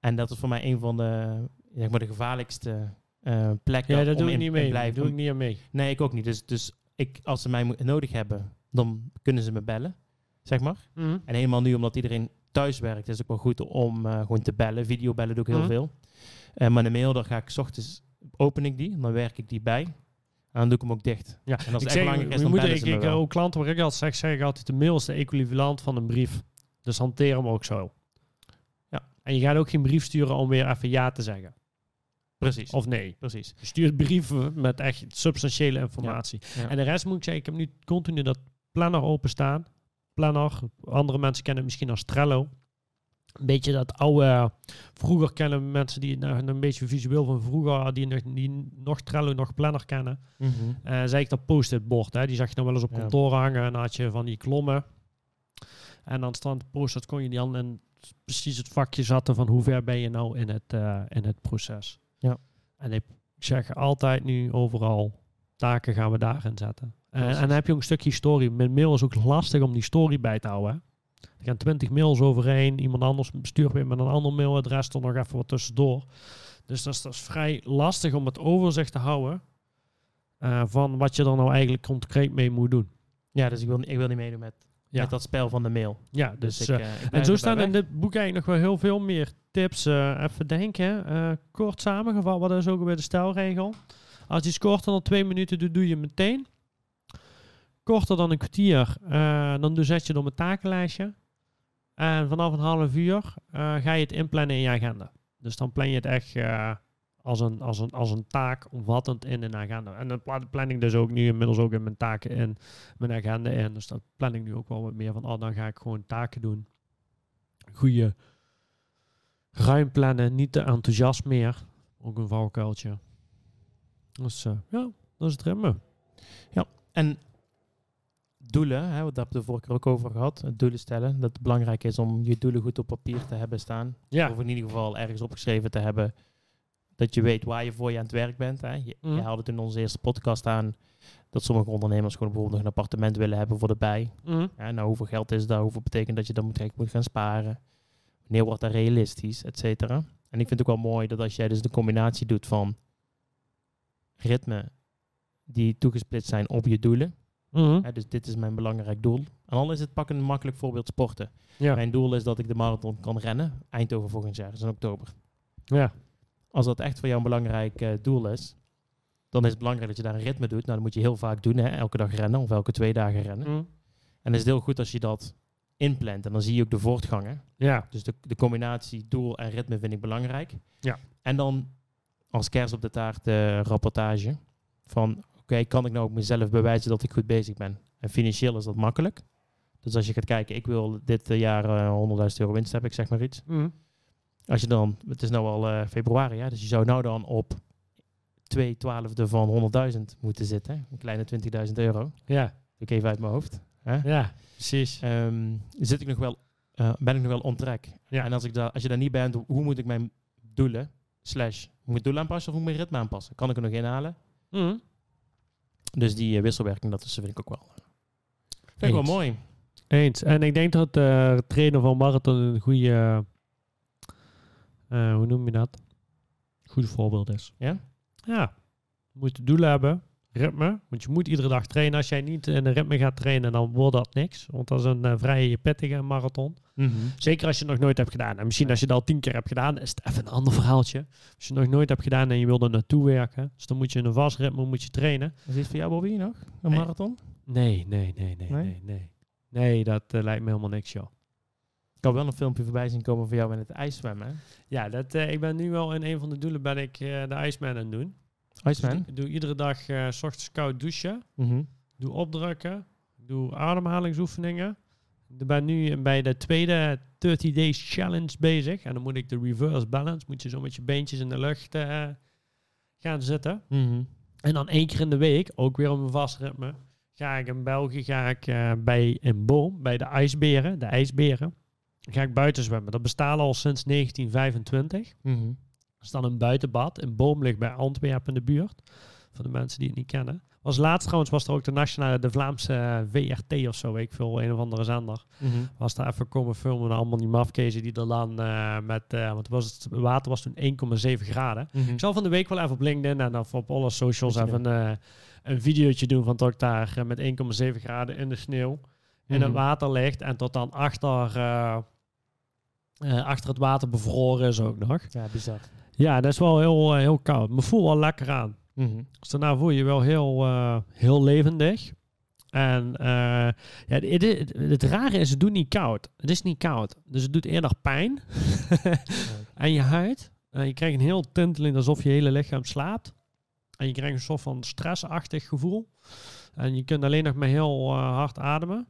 En dat is voor mij een van de, zeg maar, de gevaarlijkste eh, plekken Ja, dat doe ik niet mee. blijven- doe ik niet aan mee. Nee, ik ook niet. Dus, dus ik, als ze mij nodig hebben, dan kunnen ze me bellen, zeg maar. Mhm. En helemaal nu, omdat iedereen thuis werkt, is het ook wel goed om eh, gewoon te bellen. Videobellen doe ik heel Mhm. veel. Eh, maar de mail, dan ga ik 's ochtends, open ik die, dan werk ik die bij. En dan doe ik hem ook dicht. Ja, En als ik zeg, belangrijk is, dan bellen ik, ik, ook klanten waar ik altijd zeg, zeg ik altijd, de mail is de equivalent van een brief. Dus hanteer hem ook zo. Ja. En je gaat ook geen brief sturen om weer even ja te zeggen. Precies. Of nee. Precies. Je stuurt brieven met echt substantiële informatie. Ja. En de rest moet ik zeggen, ik heb nu continu dat planner openstaan. Planner, andere mensen kennen het misschien als Trello. Een beetje dat oude, vroeger kennen mensen die nou, een beetje visueel van vroeger, die nog, die nog Trello, nog planner kennen. Mhm. Eh zei ik dat post-it bord, hè? die zag je nog wel eens op Ja. kantoor hangen. En dan had je van die klommen. En dan stond post-it, kon je die dan in precies het vakje zaten van hoe ver ben je nou in het, eh, in het proces. Ja. En ik zeg altijd nu overal, taken gaan we daarin zetten. Eh, en dan heb je ook een stukje story. Met mail is ook lastig om die story bij te houden. hè. Er gaan twintig mails overheen. Iemand anders stuurt weer met een ander mailadres er nog even wat tussendoor. Dus dat is, dat is vrij lastig om het overzicht te houden eh, van wat je er nou eigenlijk concreet mee moet doen. Ja, dus ik wil, ik wil niet meedoen met Ja. met dat spel van de mail. Ja, dus, Dus, eh, ik, ik en zo staan in dit boek eigenlijk nog wel heel veel meer tips. Even denken, kort samengevat, wat is ook weer de stelregel? Als je scoort dan al twee minuten doet, doe je meteen. Korter dan een kwartier, eh, dan doe, zet je op een takenlijstje. En vanaf een half uur eh, ga je het inplannen in je agenda. Dus dan plan je het echt eh, als, een, als, een, als een taak omvattend in een agenda. En dan pla- plan ik dus ook nu inmiddels ook in mijn taken in mijn agenda in. Dus dat plan ik nu ook wel wat meer van, oh, dan ga ik gewoon taken doen. Goeie ruim plannen, niet te enthousiast meer. Ook een valkuiltje. Dus eh, ja, dat is het ritme. En doelen, hè, wat daar hebben we de vorige keer ook over gehad. het Doelen stellen. Dat het belangrijk is om je doelen goed op papier te hebben staan. Ja, Of in ieder geval ergens opgeschreven te hebben. Dat je weet waar je voor je aan het werk bent. Hè. Je, je haalde het in onze eerste podcast aan. Dat sommige ondernemers gewoon bijvoorbeeld nog een appartement willen hebben voor de bij. Mhm. Ja, nou, hoeveel geld is dat? Hoeveel betekent dat je dan moet, moet gaan sparen? Wanneer wordt dat realistisch, et cetera? En ik vind het ook wel mooi dat als jij dus de combinatie doet van ritme die toegesplitst zijn op je doelen. Mhm. Hè, dus dit is mijn belangrijk doel. En al is het pak een makkelijk voorbeeld sporten. ja. Mijn doel is dat ik de marathon kan rennen. Eindhoven volgend jaar, dus in oktober. ja. Als dat echt voor jou een belangrijk eh, doel is, dan is het belangrijk dat je daar een ritme doet. Nou, dat moet je heel vaak doen, hè? elke dag rennen of elke twee dagen rennen. Mhm. En dan is het heel goed als je dat inplant. En dan zie je ook de voortgangen. ja. Dus de, de combinatie doel en ritme vind ik belangrijk. Ja. En dan als kers op de taart de rapportage van... Kan ik nou ook mezelf bewijzen dat ik goed bezig ben? En financieel is dat makkelijk. Dus als je gaat kijken, ik wil dit eh, jaar eh 100.000 euro winst hebben, ik zeg maar iets. Mhm. Als je dan, het is nou al eh, februari, ja, dus je zou nou dan op 2 twaalfde van 100.000 moeten zitten. Een kleine 20.000 euro. ja. Ik even uit mijn hoofd. Hè? Ja, precies. Ehm, zit ik nog wel, eh, ben ik nog wel on track. Ja. En als, ik daar, als je daar niet bent, hoe moet ik mijn doelen, slash, moet ik doel aanpassen of moet ik mijn ritme aanpassen? Kan ik er nog inhalen? Mhm. Dus die eh, wisselwerking, dat is, vind ik ook wel, eh, vind ik wel mooi. Eens. En ik denk dat eh, het trainen van marathon een goede, eh, hoe noem je dat? Goed voorbeeld is. Ja? Ja. Je moet doelen hebben, ritme. Want je moet iedere dag trainen. Als jij niet in een ritme gaat trainen, dan wordt dat niks. Want dat is een eh, vrij pittige marathon. Zeker als je het nog nooit hebt gedaan. En misschien als je dat al tien keer hebt gedaan, is het even een ander verhaaltje. Als je het nog nooit hebt gedaan en je wil er naartoe werken, dus dan moet je in een vast ritme moet je trainen. Is dit voor jou, Bobby, nog? Een Nee. marathon? Nee, nee, nee, nee, Nee? nee, nee. Dat eh, lijkt me helemaal niks, joh. Ik had wel een filmpje voorbij zien komen van jou in het ijszwemmen. Ja, dat, eh, ik ben nu wel in een van de doelen ben ik de Iceman aan het doen. Iceman? Dus ik doe iedere dag eh, s ochtends koud douchen. Mhm. Doe opdrukken. Doe ademhalingsoefeningen. Ik ben nu bij de tweede 30 Days Challenge bezig. En dan moet ik de reverse balance. Moet je zo met je beentjes in de lucht eh, gaan zitten. Mhm. En dan één keer in de week, ook weer op een vast ritme, ga ik in België ga ik, eh, bij een boom, bij de ijsberen, de ijsberen, ga ik buiten zwemmen. Dat bestaat al sinds 1925. Mhm. Er staat een buitenbad. Een boom ligt bij Antwerpen in de buurt. Voor de mensen die het niet kennen. Was laatst trouwens was er ook de nationale, de Vlaamse eh, VRT of zo, weet ik veel, een of andere zender. Mhm. Was daar even komen filmen, en allemaal die mafkezen die er dan eh, met, eh, want was het water was toen 1,7 graden. Mhm. Ik zal van de week wel even op LinkedIn en of op alle socials even eh, een videootje doen van dat ik daar eh, met 1,7 graden in de sneeuw in het Mhm. water ligt en tot dan achter, eh, eh, achter het water bevroren is ook nog. Ja, bizar. Ja, dat is wel heel, eh, heel koud. Maar voel wel lekker aan. Mhm. Dus daarna voel je je wel heel, eh, heel levendig. En eh, ja, het, het, het rare is, het doet niet koud. Het is niet koud. Dus het doet eerder pijn *laughs* aan je huid. En je krijgt een heel tinteling alsof je hele lichaam slaapt. En je krijgt een soort van stressachtig gevoel. En je kunt alleen nog maar heel hard ademen.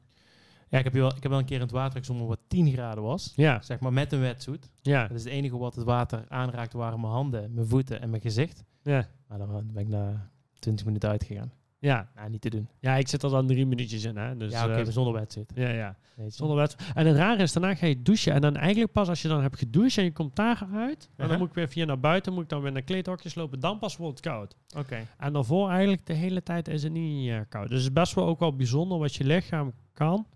Ja, ik heb, wel, ik heb wel een keer in het water gezongen wat 10 graden was. Ja, Zeg maar met een wetsuit. ja, Dat is het enige wat het water aanraakte waren mijn handen, mijn voeten en mijn gezicht. ja. Maar dan ben ik na 20 minuten uitgegaan. Ja, Nou, niet te doen. ja, ik zit er dan drie minuutjes in. Hè? Dus, ja, oké, eh, maar zonder wetsuit. ja, ja. Zonder wet. En het rare is, daarna ga je douchen. En dan eigenlijk pas als je dan hebt gedoucht en je komt daar uit. En Uh-huh. dan moet ik weer via naar buiten, moet ik dan weer naar kleedhokjes lopen. Dan pas wordt het koud. Oké. En daarvoor eigenlijk de hele tijd is het niet eh, koud. Dus het is best wel ook wel bijzonder wat je lichaam kan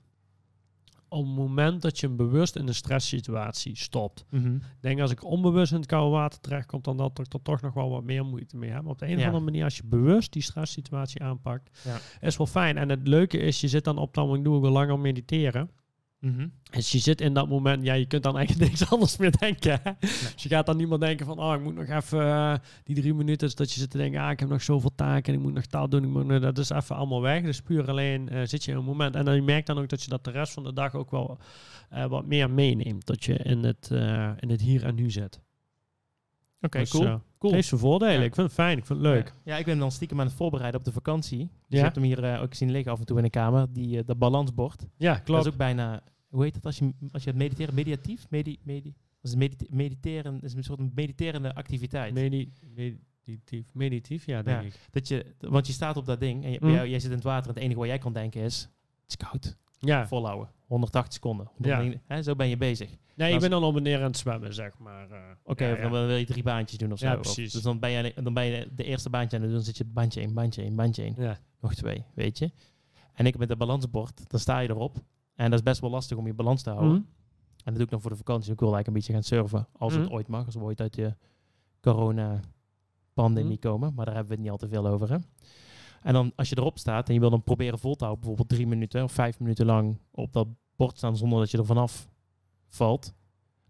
op het moment dat je hem bewust in een stresssituatie stopt. Mhm. Ik denk als ik onbewust in het koude water terechtkom, dan dat ik er toch nog wel wat meer moeite mee heb. Maar op de een of andere manier, als je bewust die stresssituatie aanpakt, Ja. is wel fijn. En het leuke is, je zit dan op dat moment, doe ik langer mediteren. Mhm. Dus je zit in dat moment, ja, je kunt dan eigenlijk *laughs* niks anders meer denken. Dus je gaat dan niet meer denken van, oh, ik moet nog even eh, die drie minuten, dat je zit te denken, ah, ik heb nog zoveel taken en ik moet nog dat doen. Ik moet, dat is even allemaal weg. Dus puur alleen eh, zit je in een moment. En dan je merkt dan ook dat je dat de rest van de dag ook wel eh, wat meer meeneemt. Dat je in het, in het hier en nu zit. Oké, Dus, cool. cool. Heeft zijn voordelen. Ja. Ik vind het fijn, ik vind het leuk. Ja. Ja, ik ben dan stiekem aan het voorbereiden op de vakantie. Dus Ja. je hebt hem hier ook zien liggen af en toe in de kamer. Die, dat balansbord. Ja, Dat klopt. is ook bijna... Hoe heet dat als je, als je het mediteren? Mediatief? Medi, medi, is medite- mediteren. Is een soort mediterende activiteit. Medi- meditief, meditief, ja, denk Ja. ik. Dat je, want je staat op dat ding en je, Mhm. jij, jij zit in het water en het enige wat jij kan denken is... Het is koud. Ja, Volhouden. 180 seconden. Ja. Hè, zo ben je bezig. nee, ik als- ben dan op en neer aan het zwemmen, zeg maar. eh. Oké, Ja, of ja. dan wil je drie baantjes doen of zo. Ja, precies. dus dan ben, je, dan ben je de eerste baantje aan het doen. Dan zit je bandje 1, bandje 1, bandje 1. Ja. Nog twee, weet je. En ik met het balansbord, dan sta je erop. En dat is best wel lastig om je balans te houden. Mhm. En dat doe ik dan voor de vakantie. Ik wil eigenlijk een beetje gaan surfen. Als het Mhm. ooit mag. Als we ooit uit de corona-pandemie Mhm. komen. Maar daar hebben we het niet al te veel over. Hè? En dan als je erop staat en je wil dan proberen vol te houden. Bijvoorbeeld drie minuten of vijf minuten lang op dat bord staan zonder dat je er vanaf valt.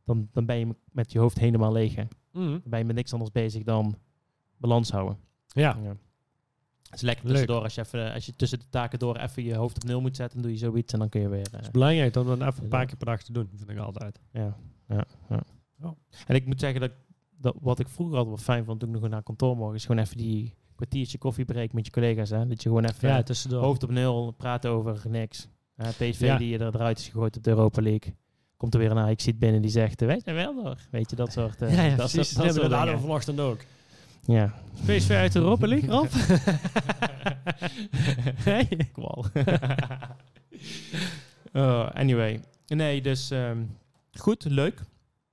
Dan, dan ben je met je hoofd helemaal leeg. Hè? Dan ben je met niks anders bezig dan balans houden. Ja. Ja. Het is lekker Leuk. tussendoor als je, even, als je tussen de taken door even je hoofd op nul moet zetten. Dan doe je zoiets en dan kun je weer... eh, Het is belangrijk om dat even een paar keer per dag te doen, vind ik altijd. Ja, ja, ja. Oh. En ik moet zeggen dat, dat wat ik vroeger altijd wel fijn vond toen ik nog naar kantoor mocht, is gewoon even die kwartiertje koffiebreak met je collega's. Hè? Dat je gewoon even Ja, tussendoor. hoofd op nul, praten over niks. Uh, PSV Ja. die je er eruit is gegooid op de Europa League. Komt er weer een Ajax ziet binnen die zegt, eh, wij zijn wel door. Weet je, dat soort... eh, ja, ja, dat precies. soort- Dat dat vanochtend ook. Ja. PSV uit de Europa League, Rob? *laughs* Kwal. *laughs* oh, anyway. Nee, dus ehm, goed, leuk.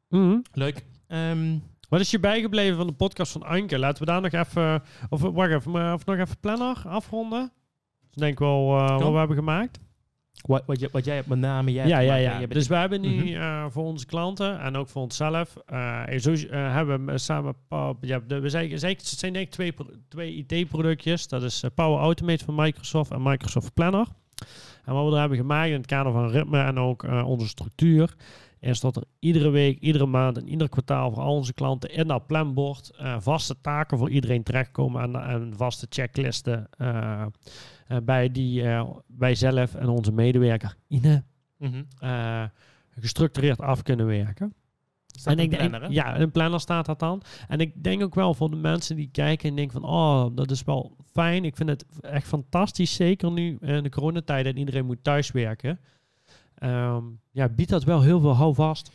Mhm. Leuk. Ehm, Wat is je bijgebleven van de podcast van Anke? Laten we daar nog even... Of wacht even, maar of nog even planner afronden? Ik denk wel eh, wat we hebben gemaakt. Wat, wat, jij- wat jij hebt met name, jij ja, ja, ja. Dus we hebben nu Mhm. eh, voor onze klanten en ook voor onszelf... eh, zo, eh, hebben we samen... ja, de, we zijn, het zijn denk ik twee, twee IT-productjes. Dat is Power Automate van Microsoft en Microsoft Planner. En wat we er hebben gemaakt in het kader van ritme en ook onze structuur... is dat er iedere week, iedere maand en ieder kwartaal... voor al onze klanten in dat planbord... vaste taken voor iedereen terechtkomen... en, en vaste checklisten... eh, bij die eh, wij zelf en onze medewerker Ine Mhm. eh, gestructureerd af kunnen werken. Staat en een ik denk, planner, ja, in een planner staat dat dan. En ik denk ook wel voor de mensen die kijken en denken van, oh, dat is wel fijn. Ik vind het echt fantastisch, zeker nu in de coronatijd en iedereen moet thuiswerken. Ehm ja, biedt dat wel heel veel houvast.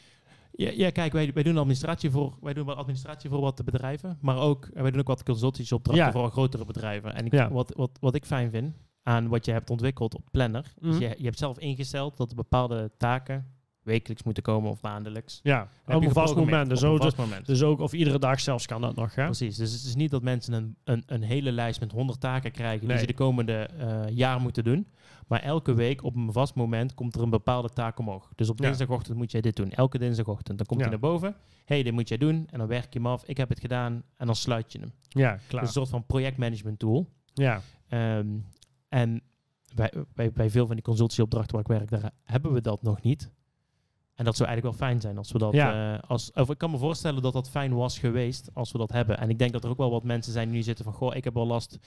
Ja, ja, kijk, wij, wij doen administratie voor, wij doen wel administratie voor wat bedrijven, maar ook, eh, wij doen ook wat consultancyopdrachten Ja. voor grotere bedrijven. En ik, Ja. wat, wat, wat ik fijn vind aan wat je hebt ontwikkeld op Planner, is Mhm. je, je hebt zelf ingesteld dat bepaalde taken wekelijks moeten komen of maandelijks. Ja, Heb op een vast geprogrammeerd, moment. Dus, ook, vast moment. dus ook, of iedere dag zelfs kan dat nog, hè? Precies, dus het is niet dat mensen een, een, een hele lijst met 100 taken krijgen Nee. die ze de komende eh, jaar moeten doen. Maar elke week op een vast moment komt er een bepaalde taak omhoog. Dus op dinsdagochtend moet jij dit doen. Elke dinsdagochtend. Dan komt Ja. hij naar boven. hey, dit moet jij doen. En dan werk je hem af. Ik heb het gedaan. En dan sluit je hem. Ja, Dus klaar. een soort van projectmanagement tool. ja, Ehm, en bij, bij, bij veel van die consultieopdrachten waar ik werk, daar hebben we dat nog niet. En dat zou eigenlijk wel fijn zijn als we dat. Ja. eh, als, of ik kan me voorstellen dat dat fijn was geweest als we dat hebben. En ik denk dat er ook wel wat mensen zijn die nu zitten van: Goh, ik heb wel last.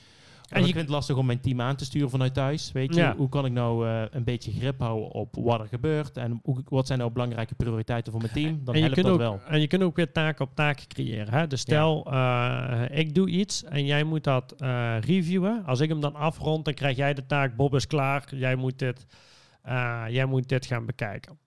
En je- ik vind het lastig om mijn team aan te sturen vanuit thuis. Weet je, Ja. hoe kan ik nou eh, een beetje grip houden op wat er gebeurt? En hoe, wat zijn nou belangrijke prioriteiten voor mijn team? Dan en, je helpt kunt dat ook, wel. en je kunt ook weer taken op taken creëren. Hè? Dus stel, eh, ik doe iets en jij moet dat reviewen. Als ik hem dan afrond, dan krijg jij de taak, Bob is klaar, jij moet dit, jij moet dit gaan bekijken.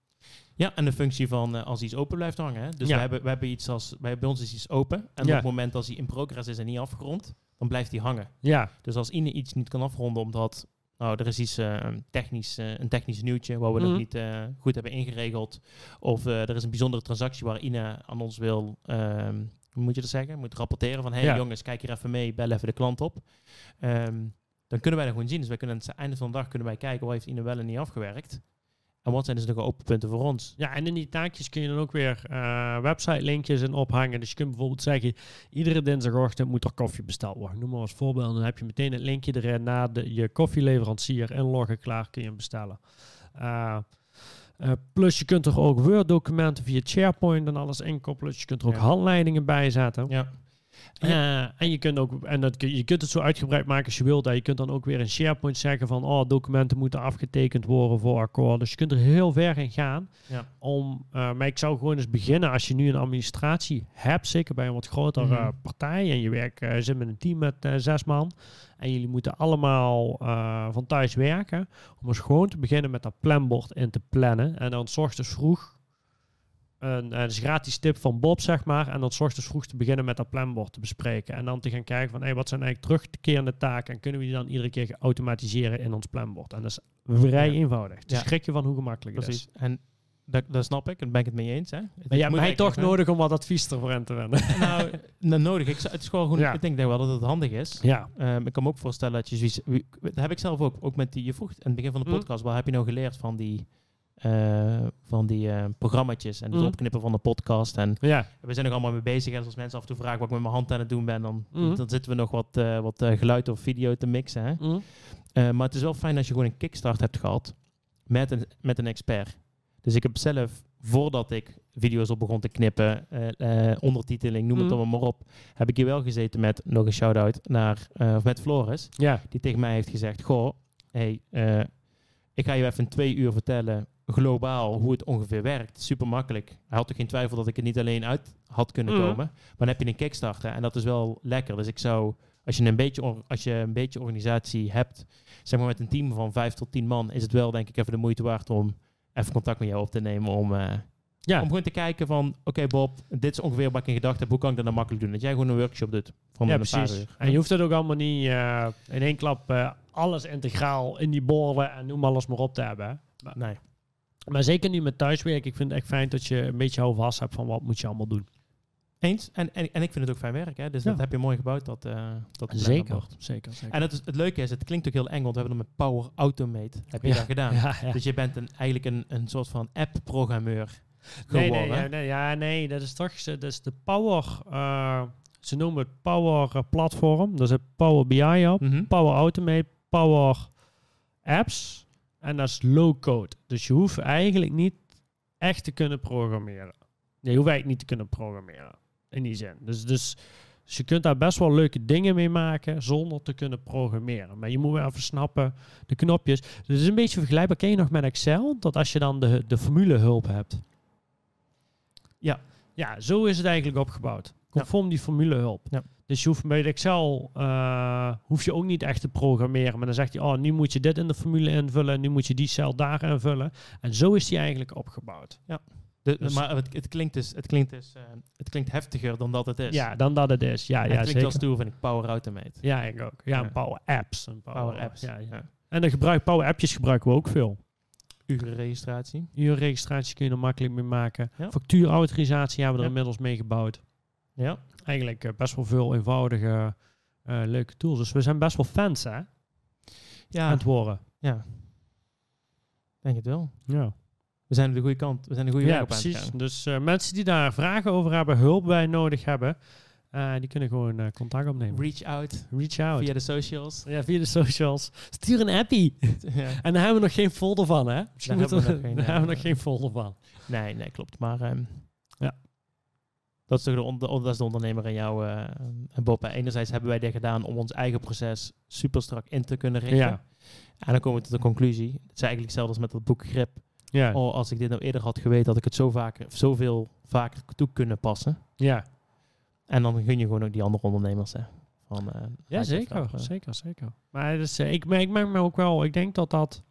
Ja, en de functie van eh, als iets open blijft hangen. Hè? Dus Ja. we, hebben, we hebben iets als, wij, bij ons is iets open. En Ja. op het moment als hij in progress is en niet afgerond, dan blijft hij hangen. Ja, Dus als Ine iets niet kan afronden omdat nou, er is iets eh, technisch, eh, een technisch nieuwtje waar we nog Mhm. niet goed hebben ingeregeld. Of er is een bijzondere transactie waar Ine aan ons wil, ehm, hoe moet je dat zeggen? Moet rapporteren van, hé hey, Ja. jongens, kijk hier even mee, bel even de klant op. Ehm, dan kunnen wij dat gewoon zien. Dus wij kunnen aan het einde van de dag kunnen wij kijken, wat heeft Ine wel en niet afgewerkt. En wat zijn dus nog open punten voor ons? Ja, en in die taakjes kun je dan ook weer eh, website-linkjes in ophangen. Dus je kunt bijvoorbeeld zeggen, iedere dinsdagochtend moet er koffie besteld worden. Noem maar als voorbeeld. Dan heb je meteen het linkje erin naar de, je koffieleverancier inloggen, klaar kun je hem bestellen. Uh, uh, plus je kunt er ook Word-documenten via SharePoint en alles inkoppelen. Dus je kunt er ook Ja. handleidingen bij zetten. Ja. Eh, en je kunt, ook, en dat, je kunt het zo uitgebreid maken als je wilt. En je kunt dan ook weer in SharePoint zeggen van... oh, documenten moeten afgetekend worden voor akkoord. Dus je kunt er heel ver in gaan. Ja. Om, eh, maar ik zou gewoon eens beginnen als je nu een administratie hebt. Zeker bij een wat grotere Mhm. partij. En je werkt, eh, zit met een team met zes man. En jullie moeten allemaal van thuis werken. Om eens gewoon te beginnen met dat planbord in te plannen. En dan 's ochtends vroeg... Een, eh, dat is een gratis tip van Bob, zeg maar. En dan ochtends vroeg te beginnen met dat planbord te bespreken. En dan te gaan kijken van, hey, wat zijn eigenlijk terugkerende taken? En kunnen we die dan iedere keer automatiseren in ons planbord? En dat is vrij Ja. eenvoudig. Dus Ja. schrik je van hoe gemakkelijk het is. En dat, dat snap ik, en ben ik het mee eens. Hè. Het Maar ja, moet mij toch nodig om wat advies ervoor in te wenden. *laughs* Nou, nou, nodig. Ik, het is gewoon, goed- Ja. ik denk wel dat het handig is. ja. Ehm, ik kan me ook voorstellen dat je zoiets... Dat heb ik zelf ook. Ook met die... Je vroeg aan het begin van de Mm. podcast... Wat heb je nou geleerd van die... eh van die eh programmaatjes en het Mm. opknippen van de podcast. En Ja. we zijn nog allemaal mee bezig. En als mensen af en toe vragen wat ik met mijn hand aan het doen ben, dan, Mhm. dan zitten we nog wat, eh, wat geluid of video te mixen. Hè? Mm. Maar het is wel fijn als je gewoon een kickstart hebt gehad met een, met een expert. Dus ik heb zelf, voordat ik video's op begon te knippen, ondertiteling, noem het allemaal maar op, heb ik hier wel gezeten met nog een shout-out naar, of met Floris, Ja. die tegen mij heeft gezegd, goh, hey, ik ga je even in twee uur vertellen globaal hoe het ongeveer werkt. Super makkelijk. Hij had er geen twijfel dat ik er niet alleen uit had kunnen Mhm. komen. Maar dan heb je een kickstarter en dat is wel lekker. Dus ik zou, als je een beetje, als je een beetje organisatie hebt, zeg maar met een team van vijf tot tien man, is het wel denk ik even de moeite waard om even contact met jou op te nemen om, eh, Ja. om gewoon te kijken van, oké Bob, dit is ongeveer wat ik in gedachten heb, hoe kan ik dat nou makkelijk doen? Dat jij gewoon een workshop doet van ja, een paar precies. uur. En je hoeft het ook allemaal niet eh, in één klap eh, alles integraal in die borden en noem alles maar op te hebben. Maar, Nee. Maar zeker nu met thuiswerken, ik vind het echt fijn dat je een beetje houvast hebt van wat moet je allemaal doen. Eens. En, en, en ik vind het ook fijn werk. Hè? Dus Ja. dat heb je mooi gebouwd, dat, eh dat Zeker, zeker, zeker. En het, is, het leuke is, het klinkt ook heel eng, want we hebben dat met Power Automate heb je Ja. dat gedaan. *laughs* ja. Dus je bent een, eigenlijk een, een soort van app-programmeur Nee, geworden. nee, ja, nee, ja, nee, dat is toch dat is de Power, eh, ze noemen het Power eh, Platform. Daar zit Power BI op, Mhm. Power Automate, Power Apps en dat is low code. Dus je hoeft eigenlijk niet echt te kunnen programmeren. Nee, je hoeft eigenlijk niet te kunnen programmeren. In die zin. Dus, dus, dus je kunt daar best wel leuke dingen mee maken zonder te kunnen programmeren. Maar je moet wel even snappen de knopjes. Dus het is een beetje vergelijkbaar. Ken je nog met Excel? Dat als je dan de, de formulehulp hebt. Ja. Ja, zo is het eigenlijk opgebouwd. Conform die formulehulp. Ja. Dus je hoeft bij Excel eh, hoef je ook niet echt te programmeren. Maar dan zegt hij, oh, nu moet je dit in de formule invullen. Nu moet je die cel daar invullen. En zo is die eigenlijk opgebouwd. De- Dus- maar het, het, klinkt dus, het, klinkt dus, eh, het klinkt heftiger dan dat het is. Ja, dan dat het is. Ja, En ja, het klinkt zeker. stoer, vind ik, Power Automate. Ja, ik ook. Ja, Ja. en Power Apps. En Power Apps. Ja, ja. Ja. En de gebruik, Power Appjes gebruiken we ook veel. Urenregistratie. Uurregistratie kun je er makkelijk mee maken. Ja. Factuurautorisatie hebben we er Ja. inmiddels mee gebouwd. Ja. Eigenlijk eh, best wel veel eenvoudige, eh, leuke tools. Dus we zijn best wel fans hè, aan Ja, het worden. ja. Denk het wel. Ja, We zijn op de goede kant. We zijn de goede weg ja aan het precies. Dus eh, mensen die daar vragen over hebben, hulp bij nodig hebben, die kunnen gewoon contact opnemen. Reach out Reach out. via de socials. ja, via de socials. Stuur een appie. *laughs* ja. En daar hebben we nog geen folder van, hè? Misschien Daar hebben we nog geen, *laughs* daar hebben we nog geen folder van. Nee, nee, klopt. Maar ehm. Dat is toch de, onder, dat is de ondernemer in jou, eh, en Bob. Enerzijds hebben wij dit gedaan om ons eigen proces super strak in te kunnen richten. Ja. En dan komen we tot de conclusie. Het is eigenlijk hetzelfde als met dat boek Grip. Ja. Oh, als ik dit nou eerder had geweten, had ik het zo vaker, zoveel vaker toe kunnen passen. ja. En dan gun je gewoon ook die andere ondernemers. Hè. Van, eh, Ja, zeker, eh, zeker, zeker. Maar dus, eh, ik, merk, ik merk me ook wel, ik denk dat dat,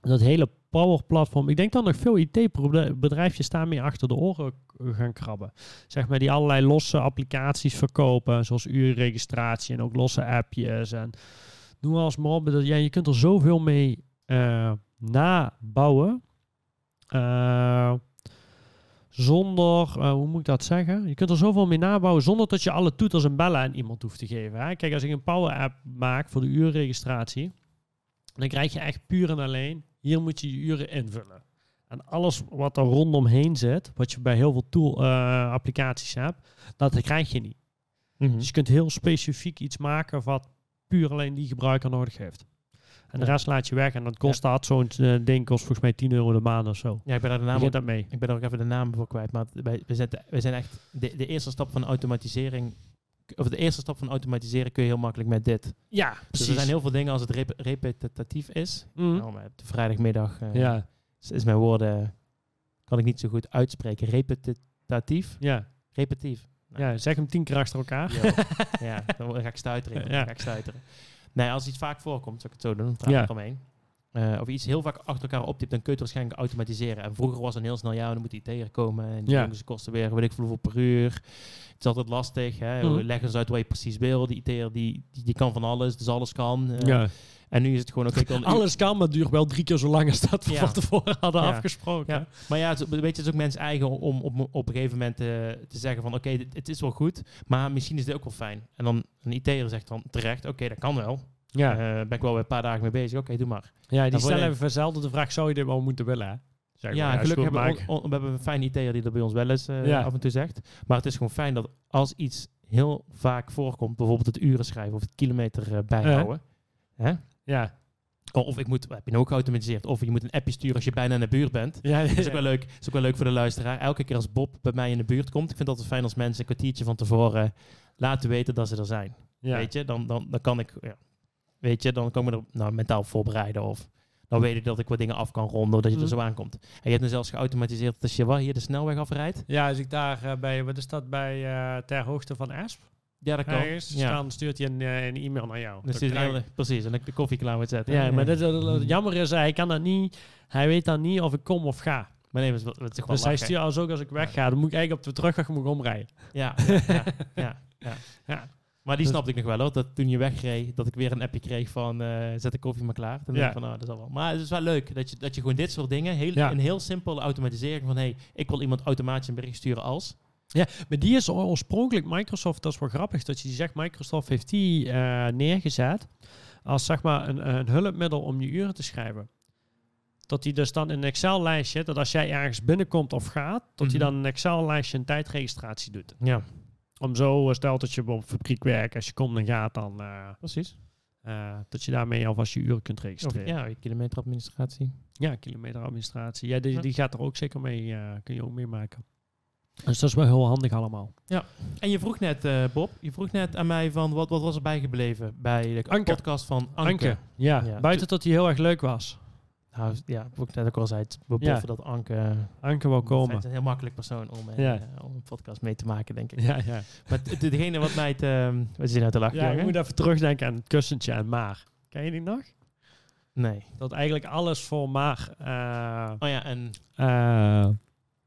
dat hele power-platform, ik denk dat nog veel IT-bedrijfjes daarmee achter de oren gaan krabben. Zeg maar, die allerlei losse applicaties verkopen, zoals uurregistratie en ook losse appjes. En noem op. Dat- Ja, je kunt er zoveel mee eh, nabouwen. Eh, zonder, eh, hoe moet ik dat zeggen? Je kunt er zoveel mee nabouwen zonder dat je alle toeters en bellen aan iemand hoeft te geven. Hè? Kijk, als ik een Power App maak voor de uurregistratie, dan krijg je echt puur en alleen Hier moet je je uren invullen. En alles wat er rondomheen zit, wat je bij heel veel tool, eh, applicaties hebt, dat krijg je niet. Mhm. Dus je kunt heel specifiek iets maken wat puur alleen die gebruiker nodig heeft. En de rest laat je weg. En dat kost dat zo'n eh, ding kost volgens mij 10 euro de maand of zo. Ja, ik ben daar de naam dat mee? ik ben er ook even de naam voor kwijt. Maar wij, we, zijn, we zijn echt de, de eerste stap van automatisering. Of de eerste stap van automatiseren kun je heel makkelijk met dit. Ja, Dus er zijn heel veel dingen als het rep- repetitief is. Mhm. Nou, maar de vrijdagmiddag eh, ja, is, is mijn woorden kan ik niet zo goed uitspreken. Repetitief? ja, Repetitief. ja, zeg hem tien keer achter elkaar. Ja, *laughs* ja dan ga ik stuiteren. Ja. Dan ga ik stuiteren. Nee, als iets vaak voorkomt, zou ik het zo doen. Vraag Ja. ik eromheen. Eh of iets heel vaak achter elkaar optypt, dan kun je het waarschijnlijk automatiseren. En vroeger was het heel snel, ja, dan moet die tegenkomen. En die Ja. jongens kosten weer, weet ik veel per uur. Het is altijd lastig. Hè? Mhm. Leg eens uit wat je precies wil. Die IT'er, die, die, die kan van alles, dus alles kan. Eh, Ja. En nu is het gewoon, een uur- *laughs* Alles kan, maar het duurt wel drie keer zo lang als dat we Ja. van tevoren hadden Ja. afgesproken. Ja, maar ja, het, is- weet je, het is ook mensen eigen om op, op een gegeven moment eh, te zeggen van oké, het is wel goed, maar misschien is dit ook wel fijn. En dan een IT'er zegt dan terecht, oké, dat kan wel. Ja, Eh, ben ik wel weer een paar dagen mee bezig, oké, doe maar. ja die stellen even zelden de vraag, zou je dit wel moeten willen? Hè? Zeg ja, maar, gelukkig hebben we, on- on- we hebben een fijne IT'er die dat bij ons wel eens eh, Ja. af en toe zegt. Maar het is gewoon fijn dat als iets heel vaak voorkomt, bijvoorbeeld het uren schrijven of het kilometer eh, bijhouden. Hè? Ja, Of ik moet, heb je nou ook geautomatiseerd, of je moet een appje sturen als je bijna in de buurt bent. ja, Dat is ook wel leuk. Dat is ook wel leuk voor de luisteraar. Elke keer als Bob bij mij in de buurt komt, ik vind het altijd fijn als mensen een kwartiertje van tevoren laten weten dat ze er zijn. ja. Weet je, dan, dan, dan kan ik, ja, weet je, dan kan ik me er nou, mentaal voorbereiden of dan weet ik dat ik wat dingen af kan ronden, dat je er Mhm. zo aankomt. En je hebt nu zelfs geautomatiseerd dat als je wat, hier de snelweg afrijdt. Ja, als ik daar eh, bij, wat is dat, bij eh, ter hoogte van Asp? Ja, dat kan. Ergens, Ja. dan stuurt hij een, eh, een e-mail naar jou. Dus het krijg- precies, en ik de koffie klaar moet zetten. ja, maar dat, dat- jammer is, hij kan dat niet, hij weet dan niet of ik kom of ga. Maar nee, het het is wel Dus hij stuurt als ook als ik wegga, dan moet ik eigenlijk op de terugweg moet ik omrijden. Ja, ja, ja, ja, *laughs* ja. Ja. Maar die Dus- snapte ik nog wel hoor. Dat toen je wegreed, dat ik weer een appje kreeg van eh, zet de koffie maar klaar. Dan denk Ja. ik van nou, dat is al wel. Maar het is wel leuk dat je, dat je gewoon dit soort dingen, heel, Ja. een heel simpele automatisering van hey, ik wil iemand automatisch een bericht sturen als. Maar die is oorspronkelijk Microsoft, dat is wel grappig dat je die zegt, Microsoft heeft die eh, neergezet als zeg maar een, een hulpmiddel om je uren te schrijven. Dat die dus dan in een Excel-lijstje, dat als jij ergens binnenkomt of gaat, dat die Mhm. dan een Excel-lijstje een tijdregistratie doet. Ja, Om zo, eh, stel dat je op fabriek werkt, als je komt en gaat, dan eh, precies. eh, dat je daarmee alvast je uren kunt Of, registreren. ja, je kilometeradministratie. Ja, kilometeradministratie. Ja, die, Ja. die gaat er ook zeker mee, kun je ook mee maken. Dus dat is wel heel handig allemaal. En je vroeg net, Bob, je vroeg net aan mij van wat, wat was er bijgebleven bij de Anke. podcast van Anke. Anke, ja, Ja. buiten dat die heel erg leuk was. Nou, ja, wat ik net ook al zei, het- we Ja. dat Anke... Anke Het komen. is een heel makkelijk persoon om, eh, Ja. om een podcast mee te maken, denk ik. Ja, ja. Maar het- degene wat mij het... ehm wat is nou te lachen, ja, jongen? moet even terugdenken aan het kussentje en maar. Ken je die nog? Nee. Dat eigenlijk alles voor maar... eh, Oh ja, en eh,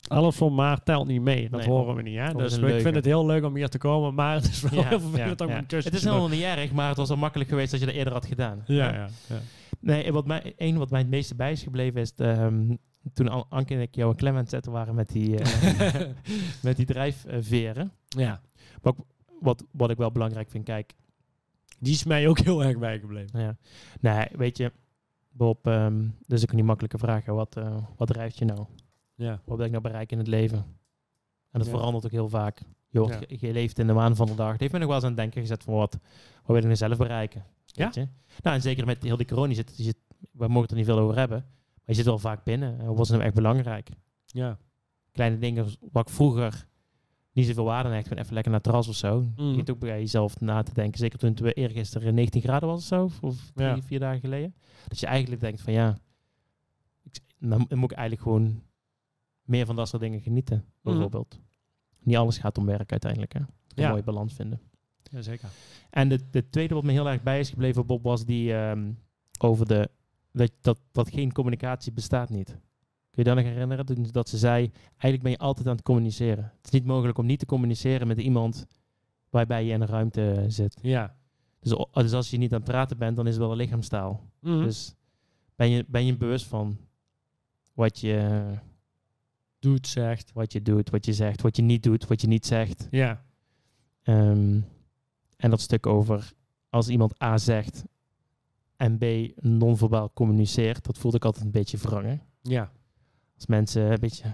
alles voor maar telt niet mee. Dat Nee, horen we niet. Hè? Dus een ik vind het heel leuk om hier te komen, maar het is wel Ja, *laughs* heel vervelend ja, ja. een Het is helemaal niet erg, maar het was al makkelijk geweest dat je dat eerder had gedaan. Ja, ja, ja. Nee, wat mij, één wat mij het meeste bij is gebleven is ehm, toen An- Anke en ik jou en Clem aan het zetten waren met die, eh, *laughs* met die drijfveren. ja. Wat, wat, wat ik wel belangrijk vind, kijk, Die is mij ook heel erg bijgebleven. ja, nee, weet je, Bob, is ook een niet makkelijke vraag. hè. Wat, eh, wat drijft je nou? Ja. Wat wil ik nou bereiken in het leven? En dat Ja. verandert ook heel vaak. Je, wordt, Ja. je, leeft in de waan van de dag. Het heeft me nog wel eens aan het denken gezet van wat, wat wil ik nou zelf bereiken? Ja? Weet je? Nou, en zeker met heel die corona zit, zit, we mogen het er niet veel over hebben, maar je zit wel vaak binnen. En wat was nou echt belangrijk? Ja. Kleine dingen wat ik vroeger niet zoveel waarde aan hecht, gewoon even lekker naar het terras of zo. Je zit ook bij jezelf na te denken, zeker toen het eergisteren 19 graden was of zo, of drie, Ja. vier dagen geleden. Dat je eigenlijk denkt van ja, ik, dan moet ik eigenlijk gewoon meer van dat soort dingen genieten, Mhm. bijvoorbeeld. Niet alles gaat om werk uiteindelijk, hè. Een Ja. mooie balans vinden. Jazeker. En de, de tweede wat me heel erg bij is gebleven, Bob, was die ehm, over de, dat, dat, dat geen communicatie bestaat niet. Kun je dat nog herinneren? Dat ze zei, eigenlijk ben je altijd aan het communiceren. Het is niet mogelijk om niet te communiceren met iemand waarbij je in een ruimte zit. Ja. Dus, dus als je niet aan het praten bent, dan is het wel een lichaamstaal. Mhm. Dus ben je, ben je bewust van wat je, Doet, zegt. wat je doet, wat je zegt, wat je niet doet, wat je niet zegt. Ja. Ehm, en dat stuk over als iemand A zegt en B, non-verbaal communiceert. Dat voelde ik altijd een beetje wrangen. Ja. Als mensen een beetje...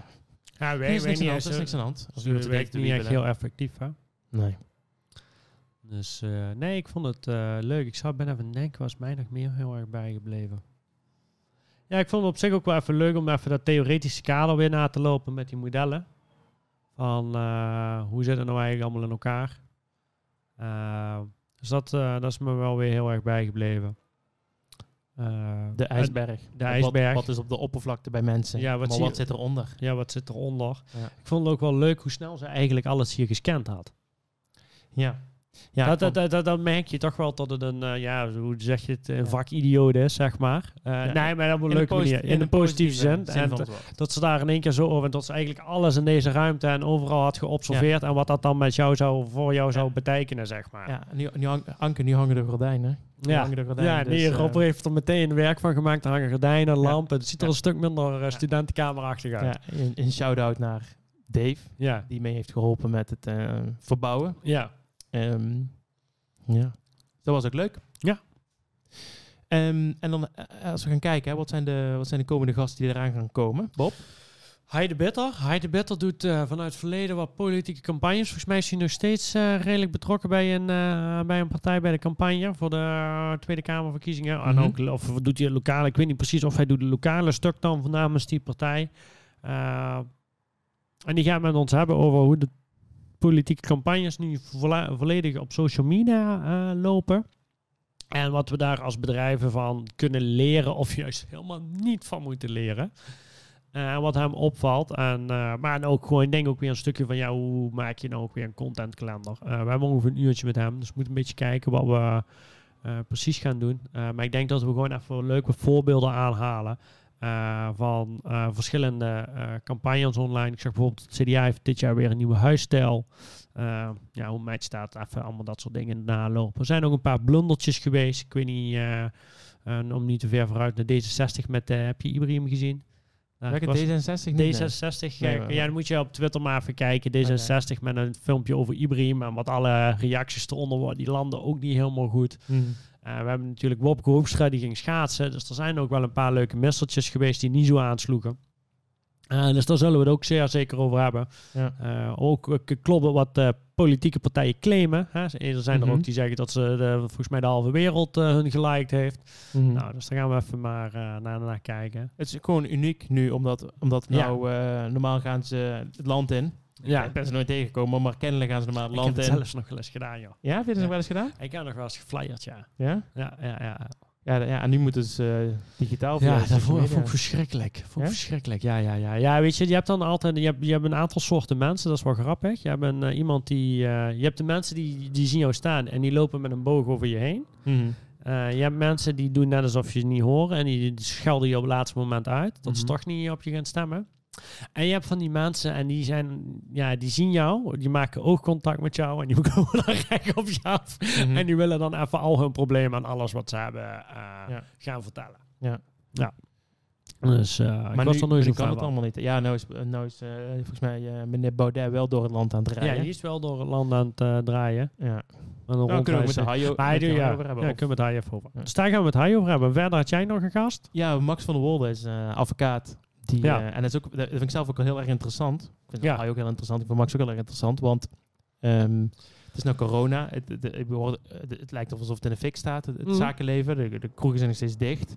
Ja, is weet niks niet aan de hand, is niks aan de hand. Als iemand er werkt niet echt heel effectief, hè? Nee. Dus eh, nee, ik vond het eh, leuk. Ik zou ben even denken, was mij nog meer heel erg bijgebleven. Ja, ik vond het op zich ook wel even leuk om even dat theoretische kader weer na te lopen met die modellen. Van eh, hoe zit het nou eigenlijk allemaal in elkaar? Eh, dus dat, eh, dat is me wel weer heel erg bijgebleven. De ijsberg. de ijsberg. Wat, is op de oppervlakte bij mensen? Ja, wat maar wat je- zit eronder? ja, wat zit eronder? Ja. Ik vond het ook wel leuk hoe snel ze eigenlijk alles hier gescand had. Ja. Ja, dat, dat, dat, dan merk je toch wel dat het een, eh, ja, hoe zeg je het, een Ja. vakidioot is, zeg maar. Eh, Ja, Nee, maar op een in leuke manier. In, een positieve zin. En dat ze daar in één keer zo over, en dat ze eigenlijk alles in deze ruimte en overal had geobserveerd. En wat dat dan met jou zou, voor jou zou betekenen, zeg maar. Ja, nu, nu hang, Anke, nu hangen de gordijnen. Nu Ja. de gordijnen. Ja, dus, Rob eh, heeft er meteen werk van gemaakt. Er hangen gordijnen, lampen. Het ziet er een stuk minder studentenkamerachtig uit. ja, een, een shout-out naar Dave, Ja. die mee heeft geholpen met het verbouwen. Ja. Ehm, ja, dat was ook leuk. Ja. Ehm, en dan, eh, als we gaan kijken, hè, wat, zijn de, wat zijn de komende gasten die eraan gaan komen? Bob? Heide Bitter. Heide Bitter doet eh, vanuit het verleden wat politieke campagnes. Volgens mij is hij nog steeds eh, redelijk betrokken bij een, eh, bij een partij bij de campagne voor de eh, Tweede Kamerverkiezingen. En Mhm. ook, of doet hij het lokale, ik weet niet precies of hij doet het lokale stuk dan namens die partij. Eh, en die gaat met ons hebben over hoe de politieke campagnes nu volle- volledig op social media eh, lopen. En wat we daar als bedrijven van kunnen leren of juist helemaal niet van moeten leren. Eh, wat hem opvalt. En, eh, maar ook gewoon, denk ook weer een stukje van, ja, hoe maak je nou ook weer een contentkalender? Eh we hebben ongeveer een uurtje met hem, dus we moeten een beetje kijken wat we precies gaan doen. Maar ik denk dat we gewoon even leuke voorbeelden aanhalen eh, van eh, verschillende eh, campagnes online. Ik zeg bijvoorbeeld, het CDA heeft dit jaar weer een nieuwe huisstijl. Ja, hoe matcht staat even allemaal dat soort dingen nalopen. Er zijn ook een paar blundertjes geweest. Ik weet niet, om niet te ver vooruit naar D66 met, heb je Ibrahim gezien? Nou, ik Welke was- D66 niet? Nee. D66, Nee, kijk, maar- ja, dan moet je op Twitter maar even kijken. D66 met een filmpje over Ibrahim en wat alle reacties eronder worden. Die landen ook niet helemaal goed. Mhm. We hebben natuurlijk Wopke Hoekstra die ging schaatsen. Dus er zijn ook wel een paar leuke misseltjes geweest die niet zo aansloegen. Eh, dus daar zullen we het ook zeer zeker over hebben. Ja. Eh, ook uh, kloppen wat eh, politieke partijen claimen. Hè. Er zijn Mhm. er ook die zeggen dat ze de, volgens mij de halve wereld eh, hun geliked heeft. Mhm. Nou, dus daar gaan we even maar eh, naar, naar kijken. Het is gewoon uniek nu, omdat, omdat nou, eh, normaal gaan ze het land in. Ja, Ik ben ze nooit tegengekomen, maar kennelijk gaan ze normaal het ik heb land het zelfs nog wel eens gedaan, joh. Ja, heb je nog wel eens gedaan? Ik heb nog wel eens geflyerd, ja. Ja? Ja, ja, ja. Ja, en nu moeten ze eh, digitaal Ja, dat vond, ik verschrikkelijk. Vond ik Ja? verschrikkelijk. Ja, ja, ja. Ja, weet je, je hebt dan altijd je hebt, je hebt een aantal soorten mensen. Dat is wel grappig. Je hebt een, eh, iemand die... eh, je hebt de mensen die, die zien jou staan en die lopen met een boog over je heen. Mhm. Eh, je hebt mensen die doen net alsof je het niet horen en die, die schelden je op het laatste moment uit. Dat ze Mhm. toch niet op je gaan stemmen. En je hebt van die mensen en die zijn, ja, die zien jou, die maken oogcontact met jou en die *laughs* komen dan recht op je af. Mhm. En die willen dan even al hun problemen en alles wat ze hebben eh, Ja. gaan vertellen. Ja. ja. Dus eh ik maar was nu, nooit zo kan het van. allemaal niet. Ja, nou is, nou is eh, volgens mij meneer Baudet wel door het land aan het Ja, rijden. die is wel door het land aan het draaien. Ja. Een Nou, kunnen we met de. Hajo ja, Hajo over hebben. ja, kunnen we het even over. Ja. Dus daar gaan we het hier over hebben. Verder had jij nog een gast? Ja, Max van der Wolde is advocaat. Die, Ja. eh, en dat, is ook, dat vind ik zelf ook heel erg interessant. Ik vind Ja. ook heel interessant. Ik vind Max ook heel erg interessant. Want ehm, het is nou corona. Het, het, het, ik het- het lijkt alsof het in de fik staat. Het, het Mhm. zakenleven. De, de kroegen zijn nog steeds dicht.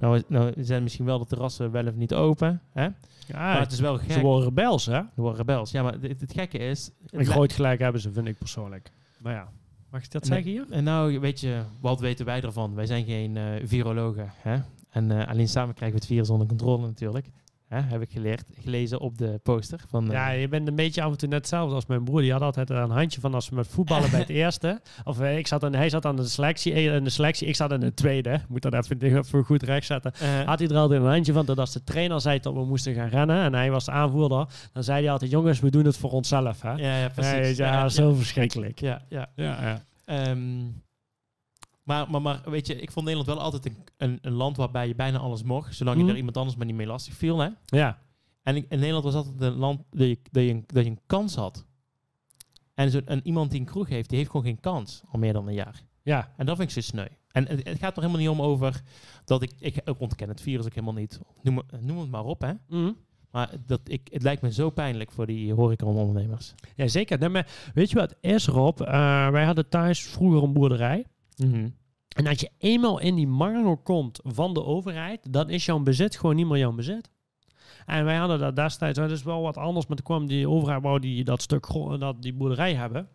Nou, nou zijn misschien wel de terrassen wel of niet open. Hè? maar Ja, het is wel gek. ze worden rebels, hè? Er worden rebels. Ja, maar het, het gekke is... het Een groot gelijk hebben ze, vind ik persoonlijk. Maar ja, mag ik dat zeggen hier? En nou, weet je, wat weten wij ervan? Wij zijn geen eh, virologen. Hè? En eh, alleen samen krijgen we het virus onder controle natuurlijk. Hè? Heb ik geleerd, gelezen op de poster. Van, eh, Ja, je bent een beetje af en toe net hetzelfde als mijn broer. Die had altijd een handje van als we met voetballen bij het *laughs* eerste. Of eh, ik zat aan, hij zat aan de selectie, eh, in de selectie, ik zat in de tweede. Ik Moet dat even, even goed recht zetten. eh, Had hij er altijd een handje van dat als de trainer zei dat we moesten gaan rennen en hij was de aanvoerder, dan zei hij altijd: jongens, we doen het voor onszelf. Hè? ja, ja, precies. Nee, ja, zo verschrikkelijk. ja, ja. Ja, ja. Ehm, maar, maar, maar weet je, ik vond Nederland wel altijd een, een, een land waarbij je bijna alles mocht, zolang je Mhm. er iemand anders maar niet mee lastig viel. Hè? ja. En in Nederland was altijd een land dat je, dat je, een- dat je een kans had. En, zo, en iemand die een kroeg heeft, die heeft gewoon geen kans al meer dan een jaar. ja. En dat vind ik zo sneu. En het, het gaat er helemaal niet om over dat ik, ik, ik ontken het virus ook helemaal niet. Noem, het- noem het maar op, hè. Mhm. Maar dat, ik, het lijkt me zo pijnlijk voor die horecaondernemers. Ja, zeker. Nee, maar weet je wat is, Rob? Eh, wij hadden thuis vroeger een boerderij. Mhm. En als je eenmaal in die mangel komt van de overheid, dan is jouw bezit gewoon niet meer jouw bezit. En wij hadden dat destijds, dat is wel wat anders, maar toen kwam die overheid, wou die dat stuk dat die boerderij hebben,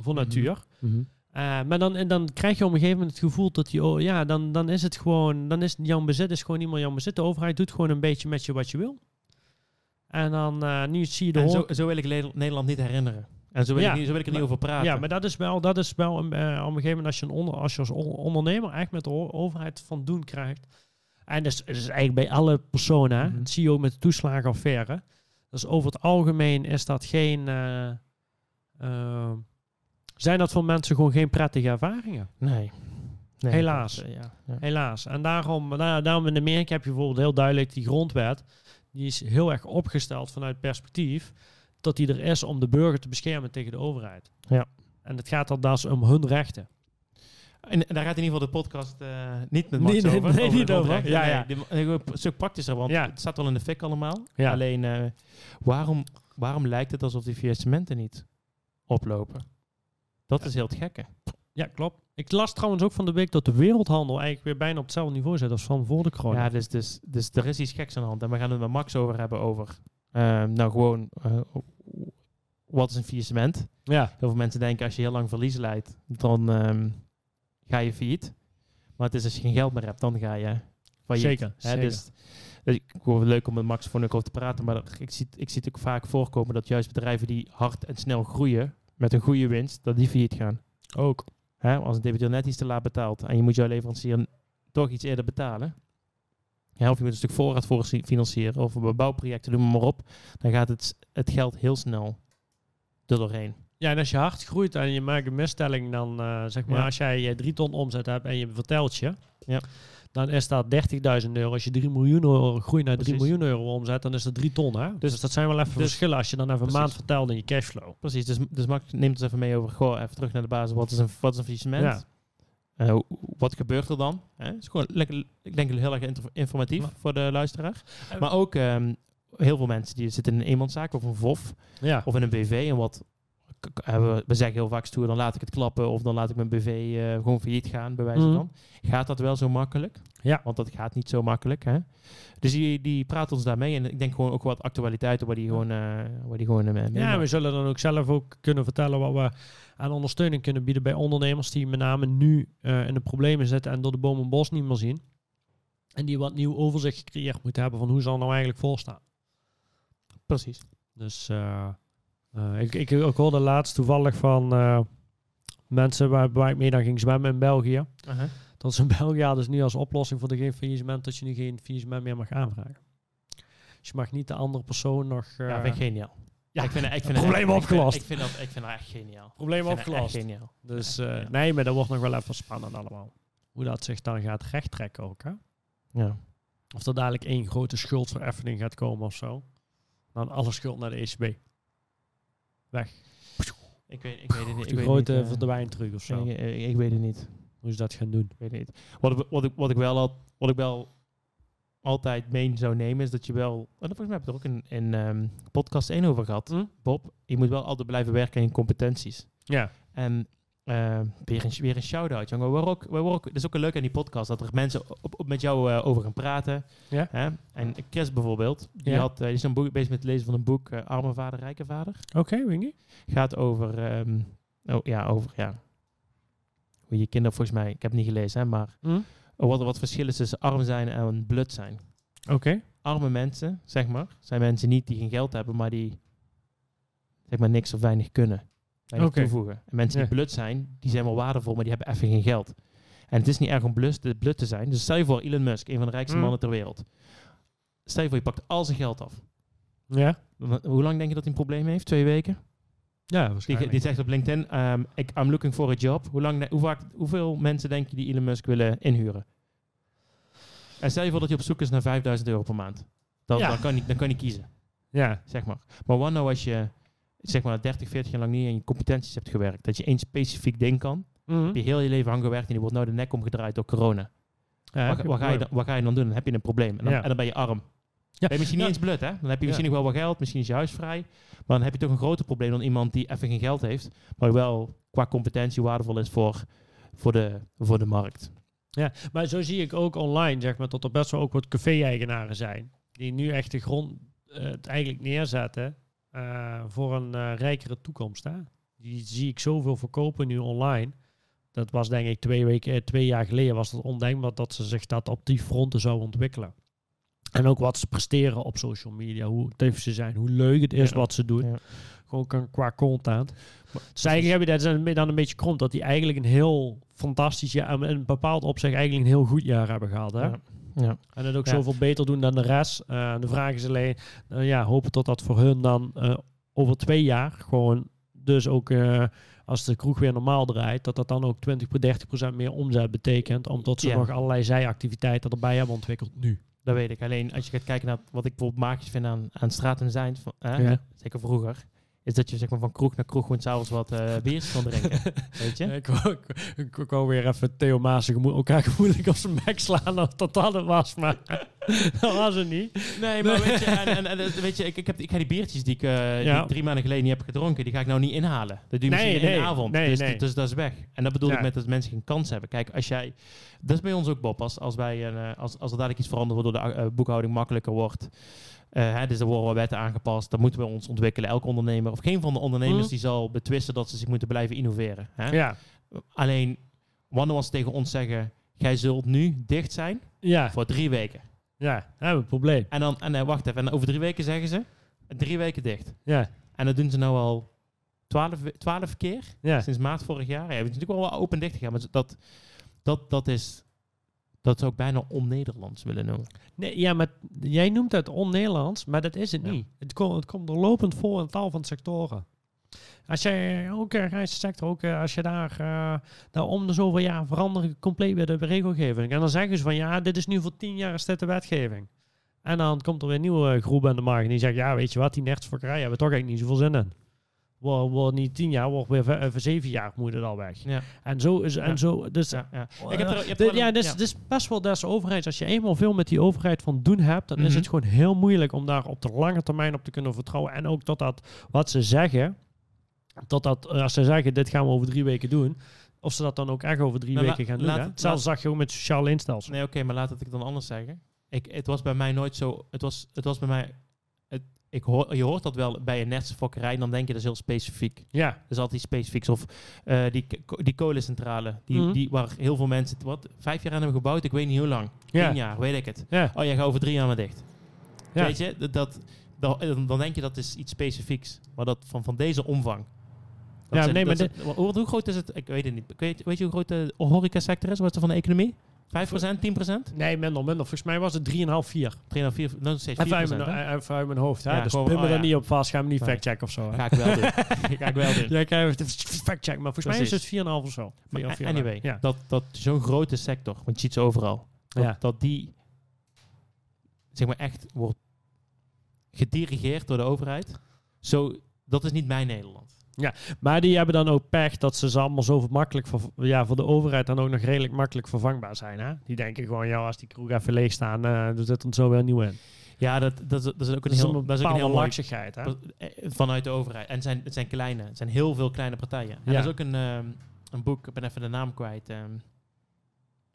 voor Mhm. natuur. Mhm. Eh, maar dan, en dan krijg je op een gegeven moment het gevoel dat die, oh, ja, dan, dan is het gewoon, dan is jouw bezit is gewoon niet meer jouw bezit. De overheid doet gewoon een beetje met je wat je wil. En dan, eh, nu zie je de En zo, zo wil ik Nederland niet herinneren. En zo wil, Ja, ik, niet, zo wil ik er niet over praten. Ja, maar dat is wel, dat is wel een, eh, op een gegeven moment als je, een onder, als je als on- ondernemer echt met de overheid van doen krijgt. En dat is, dat is eigenlijk bij alle personen, hè. Dat zie je ook met de toeslagenaffaire. Dus over het algemeen is dat geen, eh, eh, zijn dat voor mensen gewoon geen prettige ervaringen. Nee. nee Helaas. dat, ja, ja. Helaas. En daarom, daar- daarom in Amerika heb je bijvoorbeeld heel duidelijk die grondwet. Die is heel erg opgesteld vanuit perspectief dat die er is om de burger te beschermen tegen de overheid. Ja. En het gaat dan dus om hun rechten. En daar gaat in ieder geval de podcast eh, niet met Max Nee, nee, over. nee, over de niet over. Ja, Nee, ja. dit- Een stuk praktischer, want Ja. het staat wel in de fik allemaal. Ja. Alleen, eh, waarom, waarom lijkt het alsof die faillissementen niet oplopen? Dat is heel het gekke. Ja, klopt. Ik las trouwens ook van de week dat de wereldhandel eigenlijk weer bijna op hetzelfde niveau zit als van voor de corona. Ja, dus, dus, dus er is iets geks aan de hand. En we gaan het met Max over hebben over, nou gewoon, eh, wat is een faillissement? ja. Heel veel mensen denken als je heel lang verlies leidt, dan ehm, ga je failliet. Maar het is als je geen geld meer hebt, dan ga je failliet. Zeker, Hè, zeker. Dus, dus ik vond het leuk om met Max voor over te praten, maar ik zie, ik zie het ook vaak voorkomen dat juist bedrijven die hard en snel groeien, met een goede winst, dat die failliet gaan. Ook. Hè, als een debiteur net iets te laat betaalt en je moet jouw leverancier toch iets eerder betalen. Ja, of je moet een stuk voorraad voor financieren of bouwprojecten, noem maar op. Dan gaat het, het geld heel snel er doorheen. Ja, en als je hard groeit en je maakt een misstelling, dan eh, zeg maar, Ja. als jij eh, drie ton omzet hebt en je vertelt je, Ja. dan is dat 30.000 euro. Als je 3 miljoen euro groeit naar 3 Precies. miljoen euro omzet, dan is dat 3 ton. Hè? Dus, Dus- dat zijn wel even dus- verschillen als je dan even een maand vertelt in je cashflow. Precies, dus, dus Max neemt ons even mee over, goh, even terug naar de basis. Wat is een, wat is een faillissement? Ja. Eh, wat gebeurt er dan? Het is gewoon lekker, ik denk heel erg informatief Maar- voor de luisteraar. Eh, Maar ook ehm, heel veel mensen die zitten in een eenmanszaak of een VOF Ja. of in een BV. En wat hebben we, we zeggen heel vaak stoer, dan laat ik het klappen of dan laat ik mijn BV eh, gewoon failliet gaan, bij wijze Mhm. van. Gaat dat wel zo makkelijk? Ja. Want dat gaat niet zo makkelijk. Hè? Dus die, die praat ons daarmee. En ik denk gewoon ook wat actualiteiten waar die gewoon, eh waar die gewoon eh, mee Ja, we zullen dan ook zelf ook kunnen vertellen wat we aan ondersteuning kunnen bieden bij ondernemers die met name nu eh, in de problemen zitten en door de boom en bos niet meer zien. En die wat nieuw overzicht gecreëerd moeten hebben van hoe zal het nou eigenlijk volstaan. Precies. Dus eh, eh, ik, ik, ik hoorde laatst toevallig van mensen waar, waar ik mee dan ging zwemmen in België. Dat ze in *laughs* België dus nu als oplossing voor de geen faillissement dat je nu geen faillissement meer mag aanvragen. Dus je mag niet de andere persoon nog... ja, vind ik geniaal. Ja, ik vind, ik vind probleem ik vind- opgelost. Ik vind, dat, ik vind dat echt geniaal. probleem opgelost. geniaal. Dus Ja, eh, ja. nee, maar dat wordt nog wel even spannend allemaal. Hoe dat zich dan gaat rechttrekken ook, hè? Ja. Of er dadelijk één grote schuldvereffening gaat komen of zo. Dan alle schuld naar de ECB. Weg. Ik weet, ik weet het niet. Ik de weet grote niet, eh, verdwijnt terug of zo. ik, ik, ik weet het niet. Hoe ze dat gaan doen. Ik weet het niet. Wat, ik- wat, ik, wat, ik wel al, wat ik wel altijd mee zou nemen is dat je wel... En volgens mij heb je er ook in, in ehm, podcast 1 over gehad, Hm? Bob. Je moet wel altijd blijven werken in je competenties. Ja. En eh, weer, een, weer een shout-out, jongen. We ook, we ook, dat is ook een leuk aan die podcast, dat er mensen op, op met jou eh, over gaan praten. Ja. Hè? En Chris bijvoorbeeld, die, Ja. had, die is een boek, bezig met het lezen van een boek, eh, Arme Vader, Rijke Vader. Oké, ik niet. Gaat over, ehm, oh, ja, over, ja, hoe je kinderen volgens mij, ik heb het niet gelezen, hè, maar Hm? Wat, wat verschil is tussen arm zijn en blut zijn. Oké. Arme mensen, zeg maar, zijn mensen niet die geen geld hebben, maar die, zeg maar, niks of weinig kunnen. Weinig Oké. toevoegen. En mensen die Ja. blut zijn, die zijn wel waardevol, maar die hebben even geen geld. En het is niet erg om blut, de blut te zijn. Dus stel je voor Elon Musk, een van de rijkste Mm. mannen ter wereld. Stel je voor, je pakt al zijn geld af. Ja. Hoe lang denk je dat hij een probleem heeft? Twee weken? Ja, Die, die zegt op LinkedIn, um, ik, I'm looking for a job. Hoe lang, hoe vaak, hoeveel mensen denk je die Elon Musk willen inhuren? En stel je voor dat je op zoek is naar 5000 euro per maand. Dan, Ja. dan, kan, je, dan kan je kiezen, ja. zeg maar. Maar wat nou als je zeg maar 30, 40 jaar lang niet in je competenties hebt gewerkt, dat je één specifiek ding kan Mhm. Heb je heel je leven aan gewerkt en die wordt nou de nek omgedraaid door corona. Ja, wat, je ga je dan, wat ga je dan doen? Dan heb je een probleem. En dan, Ja. en dan ben je arm. Ja. Ben je misschien Ja. niet eens blut, hè? Dan heb je misschien Ja. nog wel wat geld, misschien is je huis vrij. Maar dan heb je toch een groter probleem dan iemand die even geen geld heeft, maar wel qua competentie waardevol is voor, voor, de, voor de markt. Maar zo zie ik ook online, zeg maar, dat er best wel ook wat café-eigenaren zijn. Die nu echt de grond eh, het eigenlijk neerzetten eh, voor een eh, rijkere toekomst. Hè? Die zie ik zoveel verkopen nu online. Dat was denk ik twee, weken, twee jaar geleden was het ondenkbaar dat ze zich dat op die fronten zou ontwikkelen. En ook wat ze presteren op social media, hoe actief ze zijn, hoe leuk het is Ja. wat ze doen. Ja. Gewoon qua content. Maar- Dus eigenlijk heb je dat dan- een beetje kromp dat die eigenlijk een heel fantastisch jaar, en een bepaald opzicht eigenlijk een heel goed jaar hebben gehad. Hè? Ja. Ja. En het ook zoveel beter doen dan de rest. Eh, de vraag is alleen, eh, ja, hopen tot dat voor hun dan eh, over twee jaar gewoon, dus ook als de kroeg weer normaal draait, dat dat dan ook 20 tot 30 procent meer omzet betekent, omdat ze Ja. nog allerlei zijactiviteiten erbij hebben ontwikkeld nu. Dat weet ik. Alleen als je gaat kijken naar wat ik bijvoorbeeld magisch vind aan, aan straat en zijn, van, Ja. zeker vroeger, is dat je zeg maar, van kroeg naar kroeg gewoon s'avonds wat eh *laughs* biertjes kan drinken. weet je? Ik wou, ik, ik, ik wou weer even Theo gemo- elkaar *laughs* gemoedelijk op zijn slaan of dat dat het was, maar *laughs* dat was het niet. Nee, maar weet je, en, en, en, eh, weet je ik, ik, heb, ik ga die biertjes die ik eh, Ja. die drie maanden geleden niet heb gedronken, die ga ik nou niet inhalen. Dat doe je Nee, misschien in de avond. nee, dus, dus dat is weg. En dat bedoel Ja. ik met dat mensen geen kans hebben. Kijk, als jij... Dat is bij ons ook, Bob. Als, als, wij, een, als, als er dadelijk iets veranderd wordt, door de boekhouding makkelijker wordt... eh, hè, dus er worden wetten aangepast. Dan moeten we ons ontwikkelen. Elke ondernemer, of geen van de ondernemers, Mhm. die zal betwisten dat ze zich moeten blijven innoveren. Hè? Ja, Alleen, wanneer was tegen ons zeggen... Jij zult nu dicht zijn ja, voor drie weken. ja, hebben we een probleem. En dan, en, eh, wacht even, en over drie weken zeggen ze... Drie weken dicht. Ja, En dat doen ze nou al twaalf, we- twaalf keer ja. sinds maart vorig jaar. Ja, we hebben natuurlijk wel open dicht gegaan, maar dat, dat, dat is... Dat zou ik bijna on-Nederlands willen noemen. Nee, ja, maar jij noemt het on-Nederlands, maar dat is het Ja. niet. Het, komt het komt er lopend voor in tal van sectoren. Als jij ook uh, reissector, ook eh, als je daar, eh daar om de zoveel jaar veranderen compleet weer de regelgeving. En dan zeggen ze van ja, dit is nu voor tien jaar is dit de wetgeving. En dan komt er weer een nieuwe groep aan de markt en die zegt ja, weet je wat, die nertsfokkerij hebben we toch eigenlijk niet zoveel zin in. Wordt wordt niet tien jaar, wordt weer voor, voor zeven jaar moet het al weg. Ja, En zo is Ja. en zo. Dus ja, ja. Oh, Ik heb er, De- ja, dus, ja. dus best wel des overheid. Als je eenmaal veel met die overheid van doen hebt, dan is Mhm. het gewoon heel moeilijk om daar op de lange termijn op te kunnen vertrouwen. En ook dat dat wat ze zeggen, dat dat eh, als ze zeggen dit gaan we over drie weken doen, of ze dat dan ook echt over drie Nou, weken gaan doen. hè? Hetzelfde zag je ook met sociaal leenstelsel. Nee, oké, maar laat het ik dan anders zeggen. Ik, het was bij mij nooit zo... Het was, het was bij mij... Ik hoor, je hoort dat wel bij een netse fokkerij, dan denk je dat is heel specifiek. Ja, is altijd iets specifieks. Of eh, die, die kolencentrale, die, Mhm. die, waar heel veel mensen... Wat, vijf jaar aan hebben gebouwd, ik weet niet hoe lang. ja, Tien jaar, weet ik het. ja, Oh, jij gaat over drie jaar maar dicht. ja. Weet je, dat, dat, dan, denk je dat is iets specifieks. Maar dat van, van deze omvang. Dat Ja, zijn- nee, maar hoe, hoe groot is het? Ik weet het niet. Weet, weet je hoe groot de horecasector is? Wat is er van de economie? 5%, 10%? Nee, minder, minder. Volgens mij was het 3,5, 4. 3 naar 4, dan steeds 4%. Even uit, mijn, even hoofd. Hè? Ja, dus pin me oh, er ja. niet op vast. Ga me niet factchecken of zo. Hè? Ga ik wel *laughs* doen. Ga ik wel doen. Ja, krijg factcheck. Maar volgens mij is het 4,5 of zo. Maar anyway, dat, dat zo'n grote sector, want je ziet ze overal, dat die zeg maar echt wordt gedirigeerd door de overheid. Zo, dat is niet mijn Nederland. Maar die hebben dan ook pech dat ze ze allemaal zo makkelijk voor, ja, voor de overheid dan ook nog redelijk makkelijk vervangbaar zijn. Hè? Die denken gewoon, ja, als die kroeg even leeg staan, eh doet het dan zo weer nieuw in. Ja, dat, dat, is, dat is ook een Dat is heel, een dat is ook een heel bepaalde mooi laksigheid. Hè? eh, vanuit de overheid. En het zijn, het zijn kleine, het zijn heel veel kleine partijen. En Ja. er is ook een, ehm, een boek, ik ben even de naam kwijt. ehm,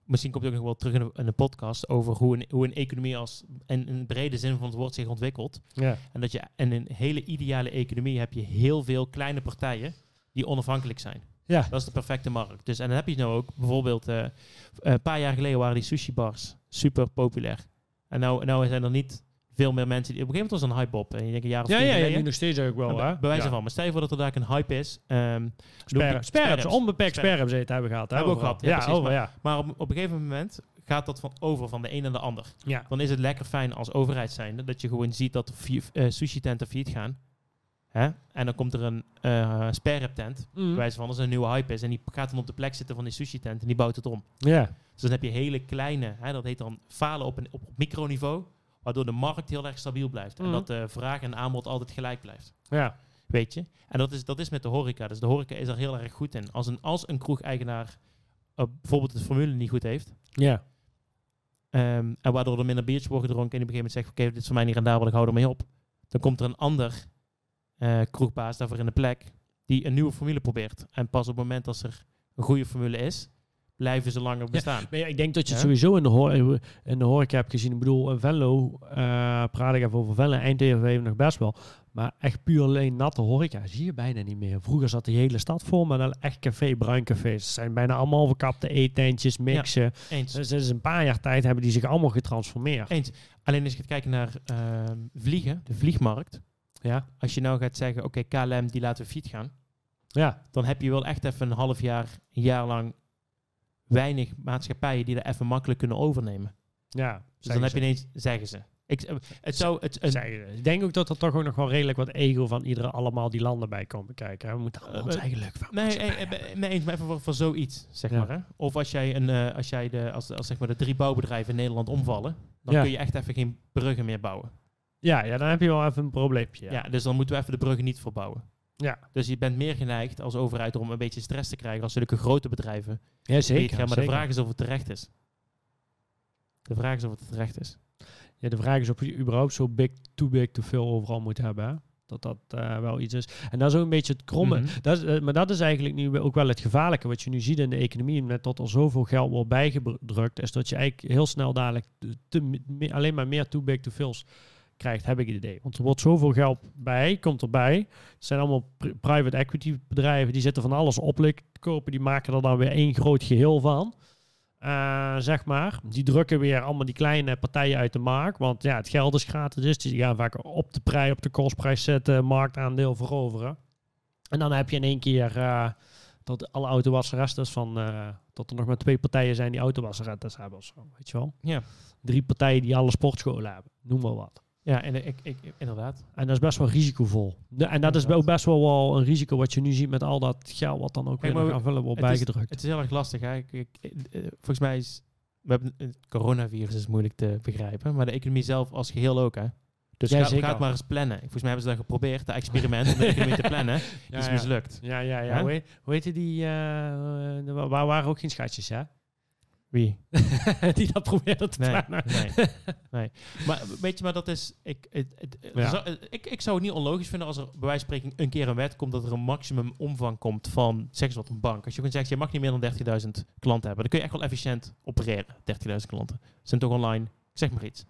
misschien komt het ook nog wel terug in in de podcast over hoe een, hoe een economie als in een brede zin van het woord zich ontwikkelt. Ja. En dat je in een hele ideale economie heb je heel veel kleine partijen die onafhankelijk zijn. Ja. Dat is de perfecte markt. Dus, en dan heb je nou ook bijvoorbeeld eh, een paar jaar geleden waren die sushi bars super populair. En nou, nou zijn er niet veel meer mensen die. Op een gegeven moment was een hype op. En je denkt een jaar of Ja, ja, ja, nu nog steeds ook wel. Hè? bij wijze ja. van. Maar stel je voor dat er daar een hype is. Sperren. onbeperkt sperren hebben gehad. Hè, Hebben we ook gehad, ja, precies, over, ja. maar op, op een gegeven moment gaat dat van over van de een naar de ander. ja. Dan is het lekker fijn als overheid zijnde dat je gewoon ziet dat uh, sushi tenten failliet gaan. Hè? En dan komt er een uh, tent. Mm. Bij wijze van als er een nieuwe hype is. En die gaat dan op de plek zitten van die sushi tent en die bouwt het om. ja. Dus dan heb je hele kleine, hè, dat heet dan falen op, een, op, op microniveau. Waardoor de markt heel erg stabiel blijft. Mm. En dat de vraag en aanbod altijd gelijk blijft. ja. Weet je? En dat is, dat is met de horeca. Dus de horeca is er heel erg goed in. Als een, als een kroegeigenaar uh, bijvoorbeeld de formule niet goed heeft... Ja. Um, en waardoor er minder biertjes worden gedronken... en op een gegeven moment zegt... oké, dit is voor mij niet rendabel, ik hou ermee op. Dan komt er een ander uh, kroegbaas daarvoor in de plek... die een nieuwe formule probeert. En pas op het moment dat er een goede formule is blijven ze langer bestaan. Ja, maar ja, ik denk dat je het sowieso in de, hoor in de horeca hebt gezien. Ik bedoel, in Venlo, uh, praat ik even over Venlo, Eindhoven nog best wel. Maar echt puur alleen natte horeca zie je bijna niet meer. Vroeger zat de hele stad vol met een echt café, bruincafés. Het zijn bijna allemaal verkapte eetentjes, mixen. Ja, eens. Dus, dus een paar jaar tijd hebben die zich allemaal getransformeerd. Eens. Alleen als je gaat kijken naar uh, vliegen, de vliegmarkt. Ja. Als je nou gaat zeggen, oké, okay, KLM die laten we fiets gaan. Ja. Dan heb je wel echt even een half jaar, een jaar lang weinig maatschappijen die dat even makkelijk kunnen overnemen. Ja, dus dan heb je ineens, zeggen ze. Ik, eh, het zou, het, een, ik denk ook dat er toch ook nog wel redelijk wat ego van iedere allemaal die landen bij komen kijken. We moeten allemaal ons eigen leuk van Nee, nee, eens, maar even voor, voor zoiets, zeg ja. maar. Hè? Of als jij, een, uh, als jij de, als, als zeg maar de drie bouwbedrijven in Nederland omvallen, dan Ja. kun je echt even geen bruggen meer bouwen. Ja, ja, dan heb je wel even een probleempje. Ja. Ja. dus dan moeten we even de bruggen niet verbouwen. Ja. Dus je bent meer geneigd als overheid om een beetje stress te krijgen als zulke grote bedrijven. Ja, zeker. Maar zeker. de vraag is of het terecht is. De vraag is of het terecht is. Ja, de vraag is of je überhaupt zo big, too big, te veel overal moet hebben. Hè? Dat dat uh, wel iets is. En dat is ook een beetje het kromme. Mhm. dat is, uh, maar dat is eigenlijk nu ook wel het gevaarlijke. Wat je nu ziet in de economie, met dat er zoveel geld wordt bijgedrukt, is dat je eigenlijk heel snel dadelijk te, me, alleen maar meer too big, too veels krijgt, heb ik het idee. Want er wordt zoveel geld bij, komt erbij. Het zijn allemaal pri private equity bedrijven, die zitten van alles op kopen, die maken er dan weer één groot geheel van. Uh, zeg maar. Die drukken weer allemaal die kleine partijen uit de markt. Want ja, het geld is gratis. Dus die gaan vaak op de prijs, op de kostprijs zetten, marktaandeel veroveren. En dan heb je in één keer uh, dat alle autowasserestes van uh, dat er nog maar twee partijen zijn die autowasserestes hebben of zo. Weet je wel? Ja. Drie partijen die alle sportscholen hebben. Noem maar wat. Ja, en ik, ik, inderdaad. En dat is best wel risicovol. De, en dat is ook best wel, wel een risico wat je nu ziet met al dat geld wat dan ook Kijk, weer aanvullen wordt is- bijgedrukt. Het is heel erg lastig. Hè? Ik, ik, eh, volgens mij is we hebben, het coronavirus is moeilijk te begrijpen, maar de economie zelf als geheel ook. Hè? Dus Ja, ga, het maar eens plannen. Volgens mij hebben ze dat geprobeerd, dat experiment om de economie te plannen. *laughs* Ja, is mislukt. Ja, ja, ja. Hoe, heet, hoe heette die? eh, waar waren ook geen schatjes, hè? Wie? *laughs* die dat probeerden te Nee, nee, *laughs* nee. Maar weet je, maar dat is... Ik, het, het, Ja. zou- ik, ik zou het niet onlogisch vinden als er bij wijze van spreken een keer een wet komt dat er een maximum omvang komt van, zeg eens wat, een bank. Als je gewoon zegt, je mag niet meer dan 30.000 klanten hebben, dan kun je echt wel efficiënt opereren, 30.000 klanten. Zijn toch online, zeg maar iets.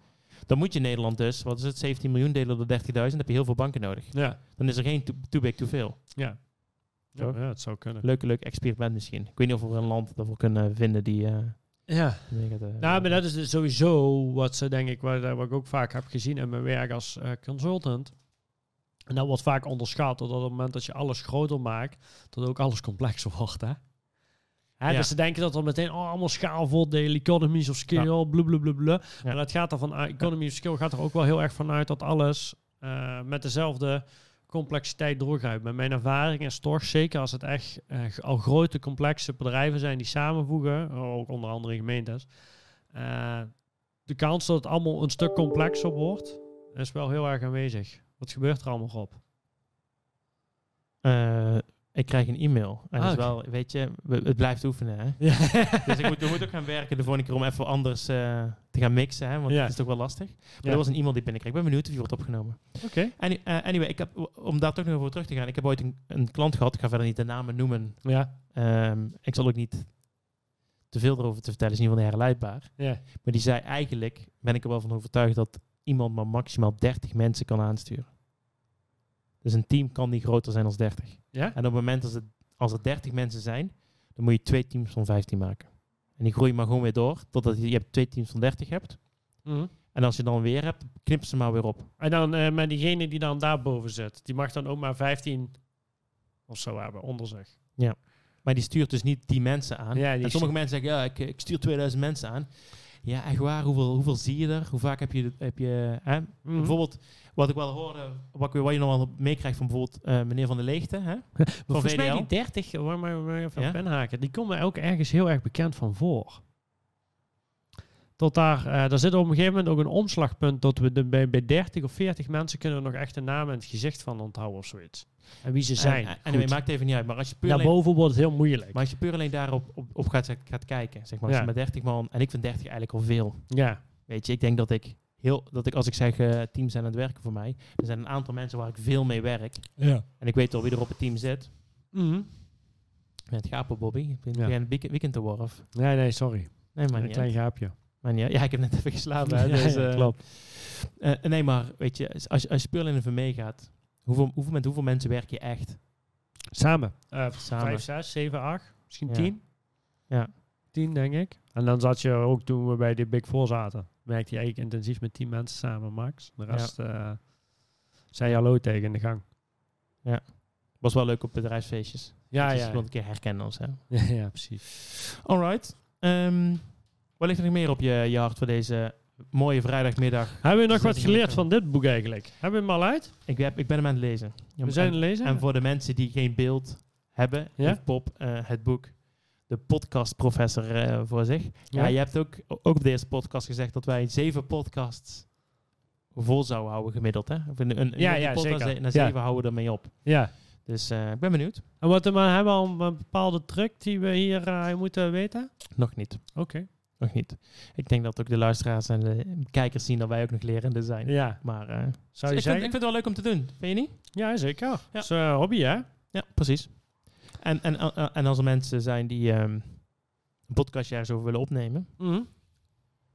Dan moet je in Nederland dus, wat is het, 17 miljoen delen door 30.000, dan heb je heel veel banken nodig. Ja. Dan is er geen too, too big, too veel. Ja. Toch? ja, het zou kunnen. Leuk, leuk experiment misschien. Ik weet niet of we een land daarvoor kunnen vinden die... eh, Ja. eh, Nou, maar dat is dus sowieso wat ze, denk ik, wat, wat ik ook vaak heb gezien in mijn werk als eh, consultant. En dat wordt vaak onderschat, dat op het moment dat je alles groter maakt, dat ook alles complexer wordt, hè? Hè, Ja. Dus ze denken dat er meteen oh, allemaal schaalvoordelen, economies of scale, blablabla. Maar dat gaat er van uit, economy of scale gaat er ook wel heel erg vanuit dat alles eh, met dezelfde complexiteit doorgaat. Met mijn ervaring is toch, zeker als het echt eh, al grote complexe bedrijven zijn die samenvoegen, ook onder andere gemeentes, eh, de kans dat het allemaal een stuk complexer wordt, is wel heel erg aanwezig. Wat gebeurt er allemaal op? Eh, ik krijg een e-mail. En Ah, dat is wel, weet je, we- het blijft oefenen. Hè? Ja. *laughs* Dus ik moet, we moeten ook gaan werken de volgende keer om even anders eh, te gaan mixen. Hè? Want Ja. het is toch wel lastig. Maar Ja. er was een e-mail die binnenkreeg. Ik ben benieuwd of die wordt opgenomen. Oké. Any- eh, anyway, ik heb, om daar toch nog over terug te gaan. Ik heb ooit een, een klant gehad. Ik ga verder niet de namen noemen. Ja. Ehm, ik zal ook niet te veel erover te vertellen. is in ieder geval herleidbaar. Ja. Maar die zei eigenlijk, ben ik er wel van overtuigd dat iemand maar maximaal 30 mensen kan aansturen. Dus een team kan niet groter zijn dan 30. Ja? En op het moment dat het, als er 30 mensen zijn, dan moet je twee teams van 15 maken. En die groeien maar gewoon weer door, totdat je, je hebt twee teams van 30 hebt. Mhm. En als je dan weer hebt, knip ze maar weer op. En dan eh met diegene die dan daarboven zit, die mag dan ook maar 15 of zo hebben onder zich. Maar die stuurt dus niet die mensen aan. Ja, die en sommige mensen zeggen, ja, ik, ik stuur 2000 mensen aan. Ja, echt waar, hoeveel, hoeveel zie je er? Hoe vaak heb je... Heb je hè? Mhm. Bijvoorbeeld, wat ik wel hoorde, wat, ik, wat je nog wel meekrijgt van bijvoorbeeld eh, meneer Van der Leegte, hè? Van volgens mij die 30, waar maar, even Ja? die komen mij ook ergens heel erg bekend van voor. Tot daar, eh daar zit op een gegeven moment ook een omslagpunt dat we de, bij, bij 30 of 40 mensen kunnen we nog echt de naam en het gezicht van onthouden of zoiets. En wie ze zijn. En, Goed. maakt even niet uit. Maar als je puur alleen, Daarboven wordt het heel moeilijk. maar als je puur alleen daarop op, op gaat, gaat kijken, zeg maar, als Ja. je met 30 man, en ik vind 30 eigenlijk al veel. ja, Weet je, ik denk dat ik heel, dat ik als ik zeg eh, teams zijn aan het werken voor mij, er zijn een aantal mensen waar ik veel mee werk. ja. En ik weet al wie er op het team zit. Mhm. Met gapen, Bobby. Ik ben Ja. ja. een weekend, weekend te worf. Nee, nee, sorry. Nee, maar een niet. klein uit. gaapje. Maar niet. Ja, ik heb net *laughs* even geslapen. hè, dus, ja, eh, klopt. eh, nee, maar weet je, als je, als je puur alleen even meegaat, hoeveel, hoeveel, met hoeveel mensen werk je echt? Samen. Eh Samen. 5, 6, 7, 8. Misschien Ja. 10. Ja. 10, denk ik. En dan zat je ook toen we bij de Big Four zaten. Werkte je eigenlijk intensief met 10 mensen samen, Max. De rest eh, zei hallo tegen in de gang. Was wel leuk op bedrijfsfeestjes. Ja, Dat ja. iemand een keer herkennen of zo. *laughs* ja, ja, precies. Alright. Ehm wat ligt er nog meer op je, je hart voor deze mooie vrijdagmiddag? Hebben we nog wat geleerd van dit boek eigenlijk? Hebben we hem al uit? Ik, heb, ik ben hem aan het lezen. We zijn aan en, het lezen? en voor de mensen die geen beeld hebben, Ja? heeft Bob eh, het boek De Podcast Professor eh, voor zich. Ja. Ja. je hebt ook, ook op deze podcast gezegd dat wij zeven podcasts vol zouden houden gemiddeld. Hè? Of een, een, Ja, een ja, podcast zeker. Na Ja. zeven houden we ermee op. Ja. Dus eh, ik ben benieuwd. En wat, maar hebben we al een bepaalde truc die we hier eh, moeten weten? Nog niet. Oké. Nog niet. Ik denk dat ook de luisteraars en de kijkers zien dat wij ook nog lerende zijn. Ja. Maar Zou je ik, vind, ik zeggen? vind het wel leuk om te doen. Vind je niet? Ja, zeker. Ja. Dat is hobby, hè? Ja, precies. En, en, en, en als er mensen zijn die ehm, een podcastje ergens over willen opnemen, Mhm.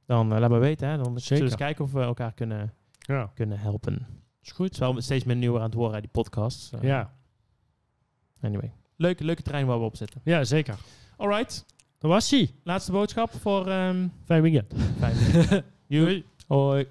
dan eh, laat me weten. Hè? Dan zullen we eens kijken of we elkaar kunnen, Ja, kunnen helpen. is Het goed. is wel steeds meer nieuwer aan het worden, hè, die podcasts. Eh, Ja. Anyway. Leuke, leuke trein waar we op zitten. ja, zeker. Alright. Dat was hij. Laatste boodschap voor... ehm Fijn weekend. minuten. Joei. *laughs* Hoi.